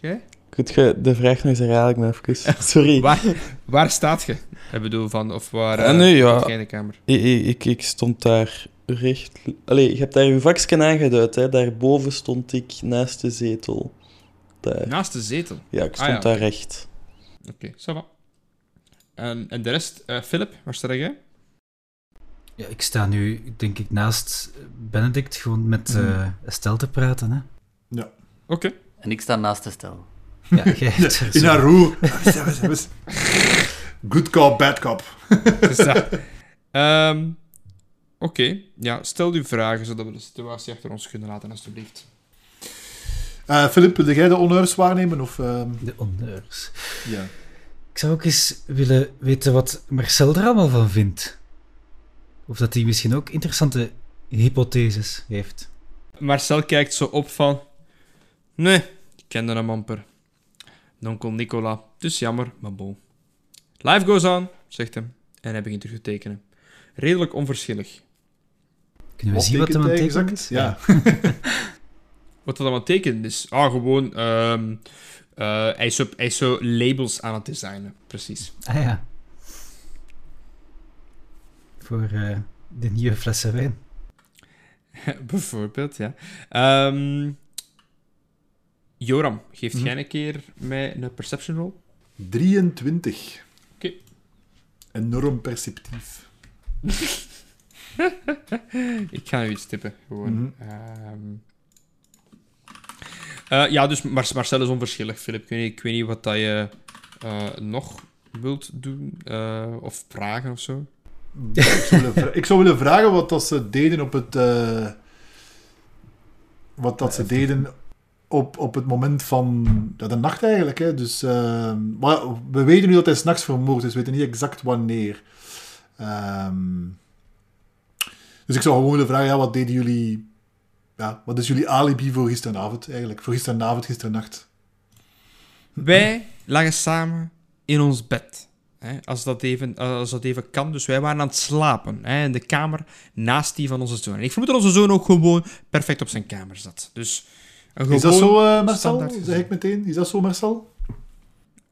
Jij? Goed, je, de vraag nog eens herhalen, maar even. Sorry. Waar, waar staat je? Ik bedoel, van, of waar... Ah, eh, nee, ja. in de kamer? Ik, ik, ik, stond daar recht... Allee, je hebt daar je vakje aangeduid, hè. Daarboven stond ik naast de zetel. Daar. Naast de zetel. Ja, ik Ah, stond ja, daar recht. Oké, va. En, en de rest, eh Philip, waar sta jij? Ja, ik sta nu, denk ik, naast Benedict gewoon met eh Estelle te praten. Hè? Oké. En ik sta naast. Ja, jij hebt er In haar roer. Good cop, bad cop. Dus dat. Ehm, Oké, ja, stel uw vragen zodat we de situatie achter ons kunnen laten, alstublieft. Eh Philip, wilde jij de honneurs waarnemen? Of, ehm, De honneurs. ja. Ik zou ook eens willen weten wat Marcel er allemaal van vindt. Of dat hij misschien ook interessante hypotheses heeft. Marcel kijkt zo op van... Nee, kende hem amper. Onkel Nicola, dus jammer, maar bon. Life goes on, zegt hem. En hij begint terug te tekenen. Redelijk onverschillig. Kunnen we Wat zien wat hem aan tekent tekenen is? Ja. Wat dat allemaal tekent is... Ah, gewoon... ehm, eh, hij, is zo, hij is zo labels aan het designen, precies. Ah ja. Voor eh, de nieuwe flessen wijn. Bijvoorbeeld, ja. Ehm, Joram, geeft Mhm. jij een keer mij een perception roll? 23. Oké. Enorm perceptief. Ik ga nu iets tippen, gewoon. Mhm. Ehm. Eh, ja, dus Mar Marcel is onverschillig, Filip. Ik weet niet, ik weet niet wat dat je eh, nog wilt doen, eh, of vragen of zo. Ik zou, willen vra- ik zou willen vragen wat dat ze deden op het... eh, wat dat ze deden op, op het moment van de nacht eigenlijk. Hè. Dus, eh, maar we weten nu dat hij s'nachts vermoord is. We weten niet exact wanneer. Ehm, dus ik zou gewoon willen vragen, ja, wat deden jullie... Ja, wat is jullie alibi voor gisteravond eigenlijk? Voor gisteravond, gisternacht. Wij lagen samen in ons bed. Hè, als, dat even, als dat even kan. Dus wij waren aan het slapen. Hè, in de kamer naast die van onze zoon. En ik vermoed dat onze zoon ook gewoon perfect op zijn kamer zat. Dus Is dat zo, eh, Marcel? Zeg ik meteen. Is dat zo, Marcel?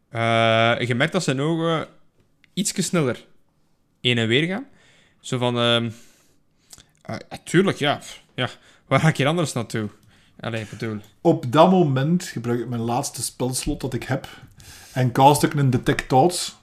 Eh, je merkt dat zijn ogen iets sneller heen en weer gaan. Zo van... eh, tuurlijk, ja. ja. Waar ga ik hier anders naartoe? Allee, bedoel... Op dat moment gebruik ik mijn laatste spelslot dat ik heb. En cast ik een Detect Thoughts.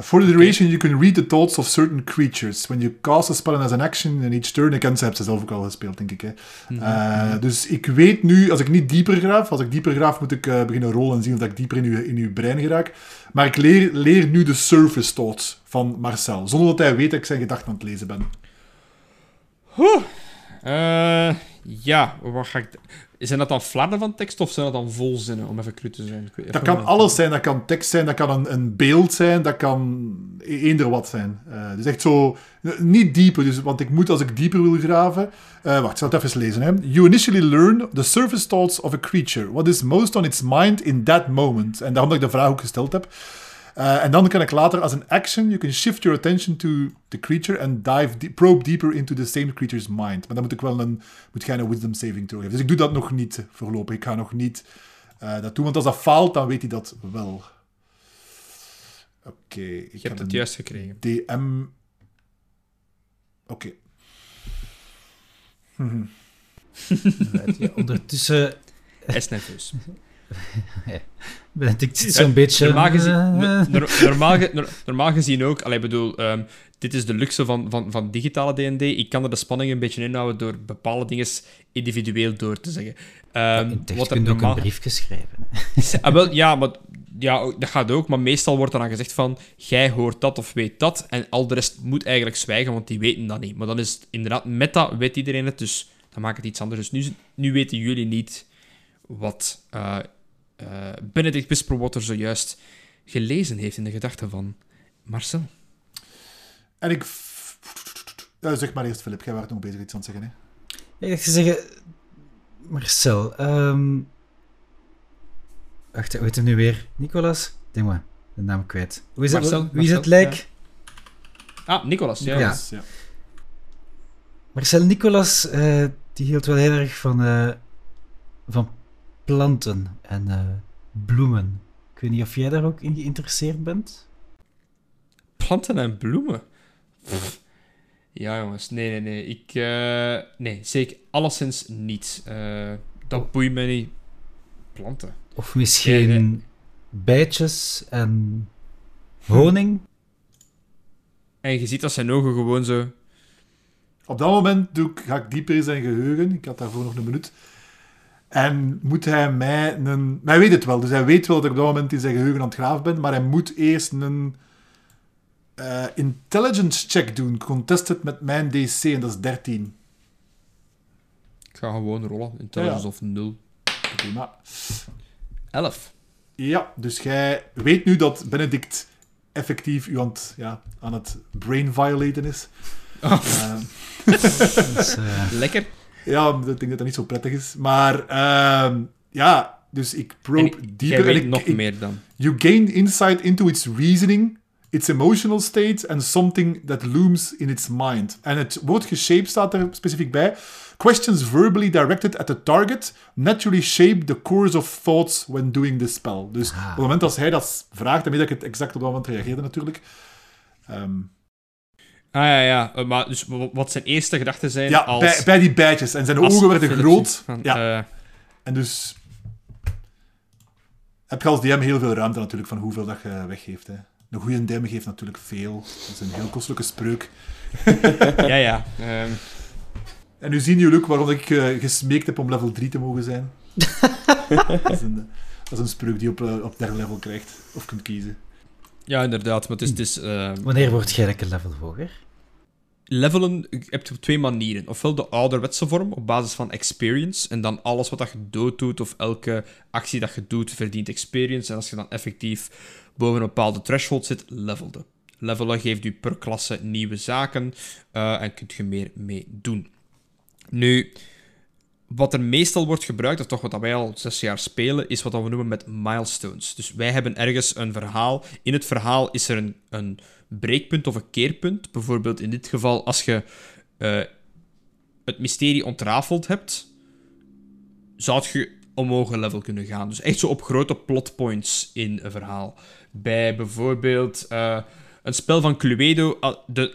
For the duration, you can read the thoughts of certain creatures. When you cast a spell as an action in each turn... Ik ken ze, heb ze zelf ook al gespeeld, denk ik. Hè. Eh, dus ik weet nu, als ik niet dieper graaf... Als ik dieper graaf, moet ik eh, beginnen rollen en zien of ik dieper in uw, in uw brein geraak. Maar ik leer, leer nu de surface thoughts van Marcel. Zonder dat hij weet dat ik zijn gedachten aan het lezen ben. Eh, ja, wat ga ik... Zijn dat dan flarden van tekst of zijn dat dan volzinnen, om even cru te zijn? Dat kan alles zijn. Dat kan tekst zijn, dat kan een, een beeld zijn, dat kan e- eender wat zijn. Eh, dus echt zo... Niet dieper, dus, want ik moet als ik dieper wil graven... eh, wacht, ik zal het even lezen. Hè. You initially learn the surface thoughts of a creature. What is most on its mind in that moment. En daarom dat ik de vraag ook gesteld heb. Eh, en dan kan ik later als een action, you can shift your attention to the creature and dive probe deeper into the same creature's mind. Maar dan moet ik wel een, moet jij een wisdom saving throw geven. Dus ik doe dat nog niet voorlopig. Ik ga nog niet eh, dat doen, want als dat faalt, dan weet hij dat wel. Oké, ik Je heb hebt het juist gekregen. DM. Oké. Ja, ondertussen Hij is nerveus. ben ik zo'n beetje... Normaal gezien, eh, no- nor- normaal, normaal gezien ook, allee, bedoel, ehm, dit is de luxe van, van, van digitale D&D. Ik kan er de spanning een beetje inhouden door bepaalde dingen individueel door te zeggen. Ehm, tekst wat er kun je ook een briefje schrijven. Ah, wel, ja, maar, ja, dat gaat ook. Maar meestal wordt er dan gezegd van... Jij hoort dat of weet dat. En al de rest moet eigenlijk zwijgen, want die weten dat niet. Maar dan is het inderdaad... Met dat weet iedereen het, dus dan maakt het iets anders. Dus nu, nu weten jullie niet wat eh eh Benedict Whisperwater zojuist gelezen heeft in de gedachten van Marcel. En ik... Ja, zeg maar eerst, Filip. Jij was nog bezig iets aan het zeggen, hè? Ik dacht te zeggen... Marcel, ehm Wacht, hoe heet hem nu weer? Nicolas? Denk maar, de naam kwijt. Hoe is Marcel, het, wie is het lijk? Ah, Nicolas. Ja. Ja. Ja. Marcel Nicolas, eh, die hield wel heel erg van, eh, van planten en eh, bloemen. Ik weet niet of jij daar ook in geïnteresseerd bent? Planten en bloemen. Pff. Ja, jongens. Nee, nee, nee. Ik... eh, nee, zeker alleszins niet. Eh, dat boeit me niet. Planten. Of misschien nee. bijtjes en honing? En je ziet dat zijn ogen gewoon zo... Op dat moment doe ik, ga ik dieper in zijn geheugen. Ik had daarvoor nog een minuut. En moet hij mij een... maar Hij weet het wel, dus hij weet wel dat ik op dat moment in zijn geheugen aan het graven ben, maar hij moet eerst een eh, intelligence check doen, contested met mijn DC, en dat is 13. Ik ga gewoon rollen. Intelligence Ja. of 0. Prima. 11. Ja, dus jij weet nu dat Benedict effectief u aan het, ja, aan het brain violaten is. Oh, Eh, Dus, eh, lekker. Ja, ik denk dat dat niet zo prettig is. Maar ehm, ja, dus ik En probe ik- jij dieper. en ik, nog ik- meer dan. You gain insight into its reasoning, its emotional state, and something that looms in its mind. En het woord geshape staat er specifiek bij. Questions verbally directed at the target naturally shape the course of thoughts when doing the spell. Dus Ah. op het moment als hij dat vraagt, dan weet ik het exact op dat moment reageerde natuurlijk. Ehm, Ah ja, ja. Eh, Maar dus wat zijn eerste gedachten zijn ja, als... bij, bij die bijtjes. En zijn als ogen werden groot. Van, Ja. eh, En dus heb je als DM heel veel ruimte natuurlijk van hoeveel dat je weggeeft. Hè. Een goede DM geeft natuurlijk veel. Dat is een heel kostelijke spreuk. ja, ja. ehm, En nu zien jullie ook waarom ik eh, gesmeekt heb om level 3 te mogen zijn. dat, is een, dat is een spreuk die je op, op derde level krijgt. Of kunt kiezen. Ja, inderdaad. Maar het is... Het is ehm, wanneer wordt jij een level hoger? Levelen je hebt op twee manieren. Ofwel de ouderwetse vorm, op basis van experience. En dan alles wat dat je dood doet, of elke actie dat je doet, verdient experience. En als je dan effectief boven een bepaalde threshold zit, levelde. Levelen geeft u per klasse nieuwe zaken eh, en kunt je meer mee doen. Nu, wat er meestal wordt gebruikt, of toch wat wij al zes jaar spelen, is wat we noemen met milestones. Dus wij hebben ergens een verhaal. In het verhaal is er een, een breekpunt of een keerpunt. Bijvoorbeeld in dit geval, als je eh, het mysterie ontrafeld hebt, zou je omhoog een level kunnen gaan. Dus echt zo op grote plotpoints in een verhaal. Bij bijvoorbeeld eh, een spel van Cluedo,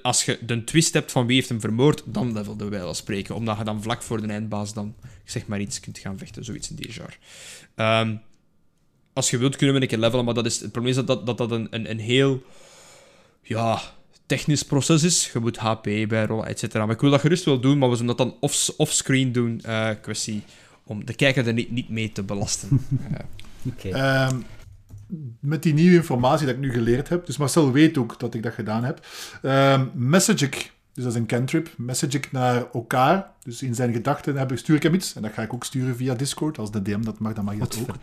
als je de twist hebt van wie heeft hem vermoord, dan levelde wij wel spreken. Omdat je dan vlak voor de eindbaas dan, zeg maar iets, kunt gaan vechten. Zoiets in die genre. Ehm, als je wilt, kunnen we een keer levelen, maar dat is, het probleem is dat dat, dat, dat een, een, een heel... Ja, technisch proces is. Je moet HP bijrollen, et cetera. Maar ik wil dat gerust wel doen, maar we zullen dat dan off, offscreen doen. eh, kwestie om de kijker er niet, niet mee te belasten. Oké. Ehm, met die nieuwe informatie dat ik nu geleerd heb, dus Marcel weet ook dat ik dat gedaan heb. Ehm message ik, dus dat is een cantrip, message ik naar elkaar. Dus in zijn gedachten heb ik, stuur ik hem iets. En dat ga ik ook sturen via Discord. Als de DM dat mag, dan mag je dat ook.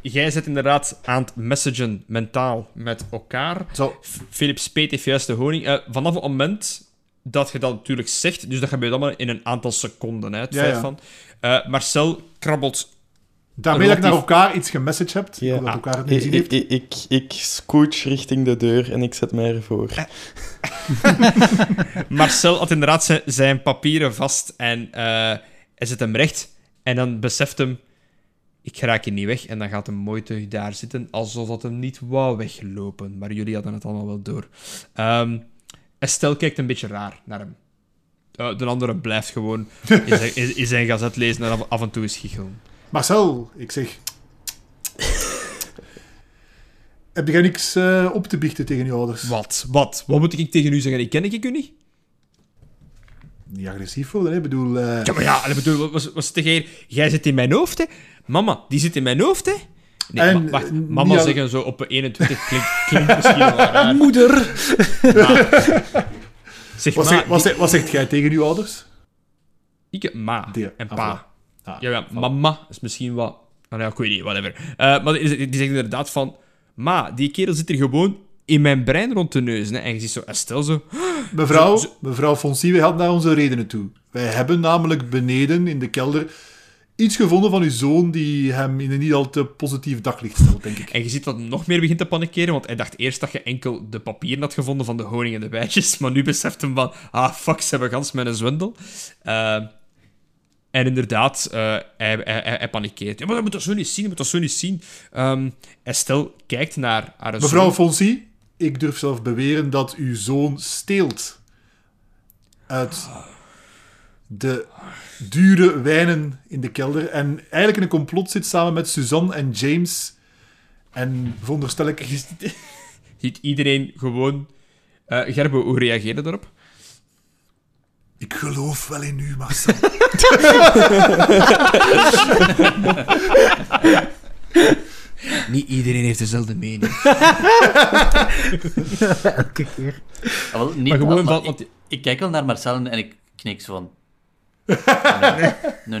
Jij zit inderdaad aan het messagen mentaal met elkaar. Zo, Philip Speet heeft juist de honing. Eh, vanaf het moment dat je dat natuurlijk zegt, dus dat gebeurt allemaal in een aantal seconden. Hè, het Ja, feit ja. van. Eh, Marcel krabbelt. Daarmee dat ik naar elkaar iets gemessaged heb, Ja. dat elkaar het niet Ik, gezien heeft. ik, ik, ik scooch richting de deur en ik zet mij ervoor. Marcel had inderdaad zijn, zijn papieren vast en eh, hij zet hem recht. En dan beseft hem, ik raak hier niet weg. En dan gaat hem mooi terug daar zitten, alsof dat hem niet wou weglopen. Maar jullie hadden het allemaal wel door. Ehm Estelle kijkt een beetje raar naar hem. Eh, de andere blijft gewoon in zijn, in, in zijn gazet lezen en af, af en toe eens giechelen. Marcel, ik zeg... Heb jij niks eh, op te biechten tegen je ouders? Wat? Wat? Wat moet ik tegen u zeggen? Ik ken ik u niet? Niet agressief worden, hè? Ik bedoel... eh, Ja, maar ja, ik bedoel, wat was, was het tegen? Jij zit in mijn hoofd, hè? Mama, die zit in mijn hoofd, hè? Nee, En, ma- wacht, eh, mama al- zeggen zo op 21 klinkt, klinkt misschien wel raar. Moeder! Maar- zeg wat, maar, zeg, wat, zeg- wat zegt jij tegen je ouders? ik heb ma Die- en ah, pa. Ah, Ja, ja, voilà. mama is misschien wat... Ah, ja, ik weet niet, whatever. Eh, maar die, die zegt inderdaad van... Ma, die kerel zit er gewoon in mijn brein rond te neuzen. Hè. En je ziet zo Estelle zo... Mevrouw, Zo- zo- mevrouw Fonsi, wij hadden daar onze redenen toe. Wij hebben namelijk beneden in de kelder iets gevonden van uw zoon die hem in een niet al te positief daglicht stelt, denk ik. En je ziet dat hij nog meer begint te panikeren, want hij dacht eerst dat je enkel de papieren had gevonden van de honing en de bijtjes, maar nu beseft hem van, ah, fuck, ze hebben gans met een zwendel. Eh, en inderdaad, eh, hij, hij, hij, panikeert. Ja, maar dat moet dat zo niet zien, dat moet dat zo niet zien. Ehm Estelle kijkt naar haar Mevrouw zoon. Fonsi, ik durf zelf beweren dat uw zoon steelt uit de dure wijnen in de kelder en eigenlijk in een complot zit samen met Suzanne en James. En veronderstel ik... Ziet iedereen gewoon... Eh Gerbo, hoe reageerde daarop? Ik geloof wel in u, Marcel. Niet iedereen heeft dezelfde mening. Elke keer. Ah, wel, niet, Maar gewoon maar van- ik, want- ik kijk wel naar Marcel en ik knik zo van... Nee, nee.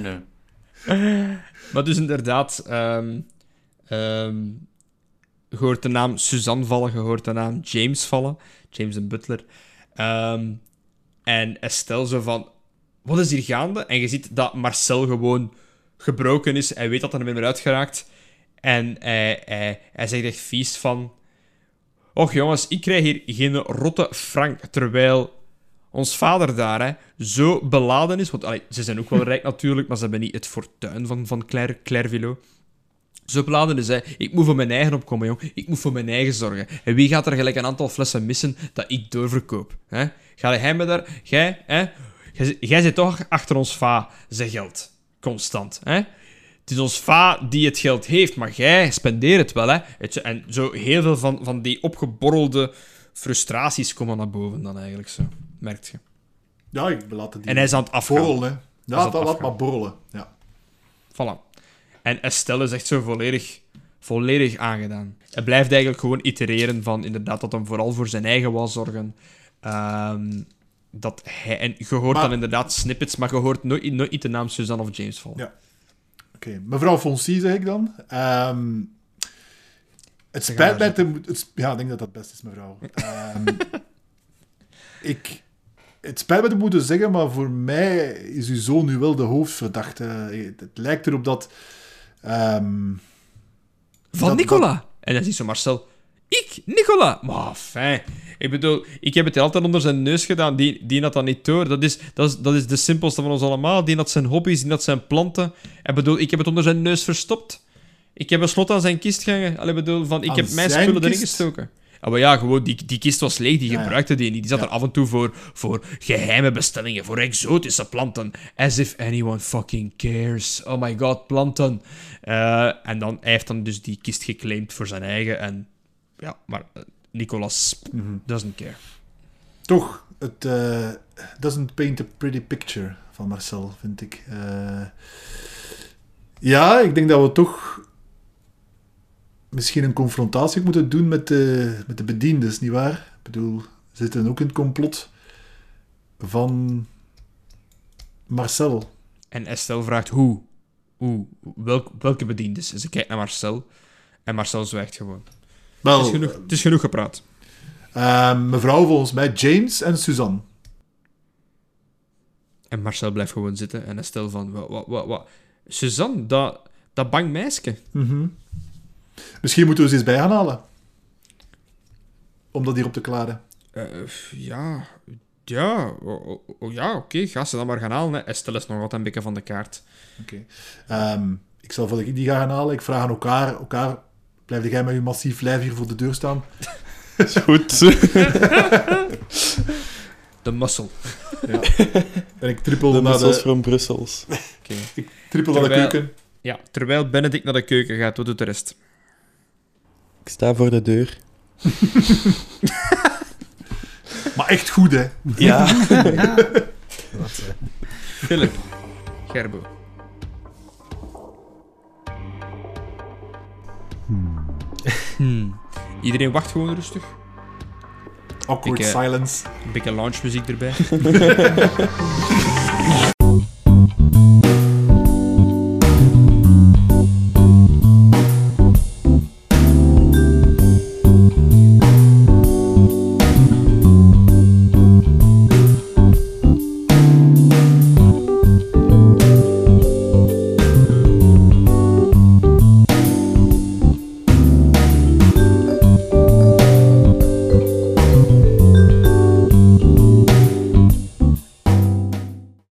nee. Maar dus inderdaad, ehm ehm, je hoort de naam Suzanne vallen, je hoort de naam James vallen. James de Butler. Ehm, en Estelle zo van, wat is hier gaande? En je ziet dat Marcel gewoon gebroken is. Hij weet dat hij er niet meer uitgeraakt. En hij, hij, hij zegt echt vies van... Och jongens, ik krijg hier geen rotte frank, terwijl ons vader daar hè, zo beladen is. Want allee, ze zijn ook wel rijk natuurlijk, maar ze hebben niet het fortuin van, van Claire, Clairville. Zo beladen is hij. Ik moet voor mijn eigen opkomen, jong. Ik moet voor mijn eigen zorgen. En wie gaat er gelijk een aantal flessen missen dat ik doorverkoop? Hè? Ga jij me daar... Jij, hè? Jij, jij zit toch achter ons va, zijn geld. Constant, hè? Het is ons va die het geld heeft, maar jij spendeert het wel, hè? En zo heel veel van, van die opgeborrelde frustraties komen naar boven dan eigenlijk zo. Merkt je. Ja, ik laat het die En hij is aan het afgaan. borrelen. Ja, dat laat maar borrelen. Ja. Voilà. En Estelle is echt zo volledig, volledig aangedaan. Hij blijft eigenlijk gewoon itereren van inderdaad dat hem vooral voor zijn eigen wil zorgen. Ehm, dat hij, en je hoort Maar- dan inderdaad snippets, maar je hoort nooit, nooit de naam Suzanne of James vallen. Ja. Oké, mevrouw Fonsi, zeg ik dan. Ehm, het spijt mij te moeten... het Ja, ik denk dat dat best is, mevrouw. Ehm, ik het spijt me te moeten zeggen, maar voor mij is uw zoon nu wel de hoofdverdachte. Het, het lijkt erop dat... Van Dat- Nicola. En dan ziet ze Marcel. Ik, Nicola. Maar fijn. Ik bedoel, ik heb het altijd onder zijn neus gedaan. Die, die had dat niet door. Dat is, dat, is, dat is de simpelste van ons allemaal. Die had zijn hobby's, die had zijn planten. Ik bedoel, ik heb het onder zijn neus verstopt. Ik heb een slot aan zijn kist gehangen. Allee, bedoel, van, ik Aan heb mijn spullen erin gestoken. Ah, maar ja, gewoon, die, die kist was leeg, die Ja, gebruikte die niet. Die zat Ja. er af en toe voor, voor geheime bestellingen, voor exotische planten. As if anyone fucking cares. Oh my god, planten. Eh, en dan, hij heeft dan dus die kist geclaimd voor zijn eigen. En ja, maar eh, Nicolas mhm. doesn't care. Toch, het eh, doesn't paint a pretty picture van Marcel, vind ik. Eh, ja, ik denk dat we toch misschien een confrontatie moeten doen met de, met de bediendes, nietwaar? Ik bedoel, ze zitten ook in het complot van Marcel. En Estelle vraagt hoe. Hoe? Welk, welke bediendes? En ze kijkt naar Marcel. En Marcel zwijgt gewoon. Wel, Het is genoeg, het is genoeg gepraat. eh, mevrouw volgens mij, James en Suzanne. En Marcel blijft gewoon zitten. En Estelle van... Wat, wat, wat, wat? Suzanne, dat, dat bang meisje. Mhm. Misschien moeten we ze eens bij gaan halen. Om dat hier op te klaren. Eh, ja... Ja, oh, ja oké, ga ze dan maar gaan halen. Hè. Estelle is nog altijd een beetje van de kaart. Oké. Ehm, ik zal voor ik die ga gaan halen. Ik vraag aan elkaar, elkaar blijf jij met je massief lijf hier voor de deur staan? Is goed. De muscle. En ik trippel De naar de, from Brussels. trippel naar de keuken. Ja, terwijl Benedict naar de keuken gaat, wat doet de rest? Ik sta voor de deur. Maar echt goed, hè. Ja. Wat, eh, Philip. Gerbo. Hmm. Iedereen wacht gewoon rustig. Awkward eh, silence. Een beetje lounge muziek erbij.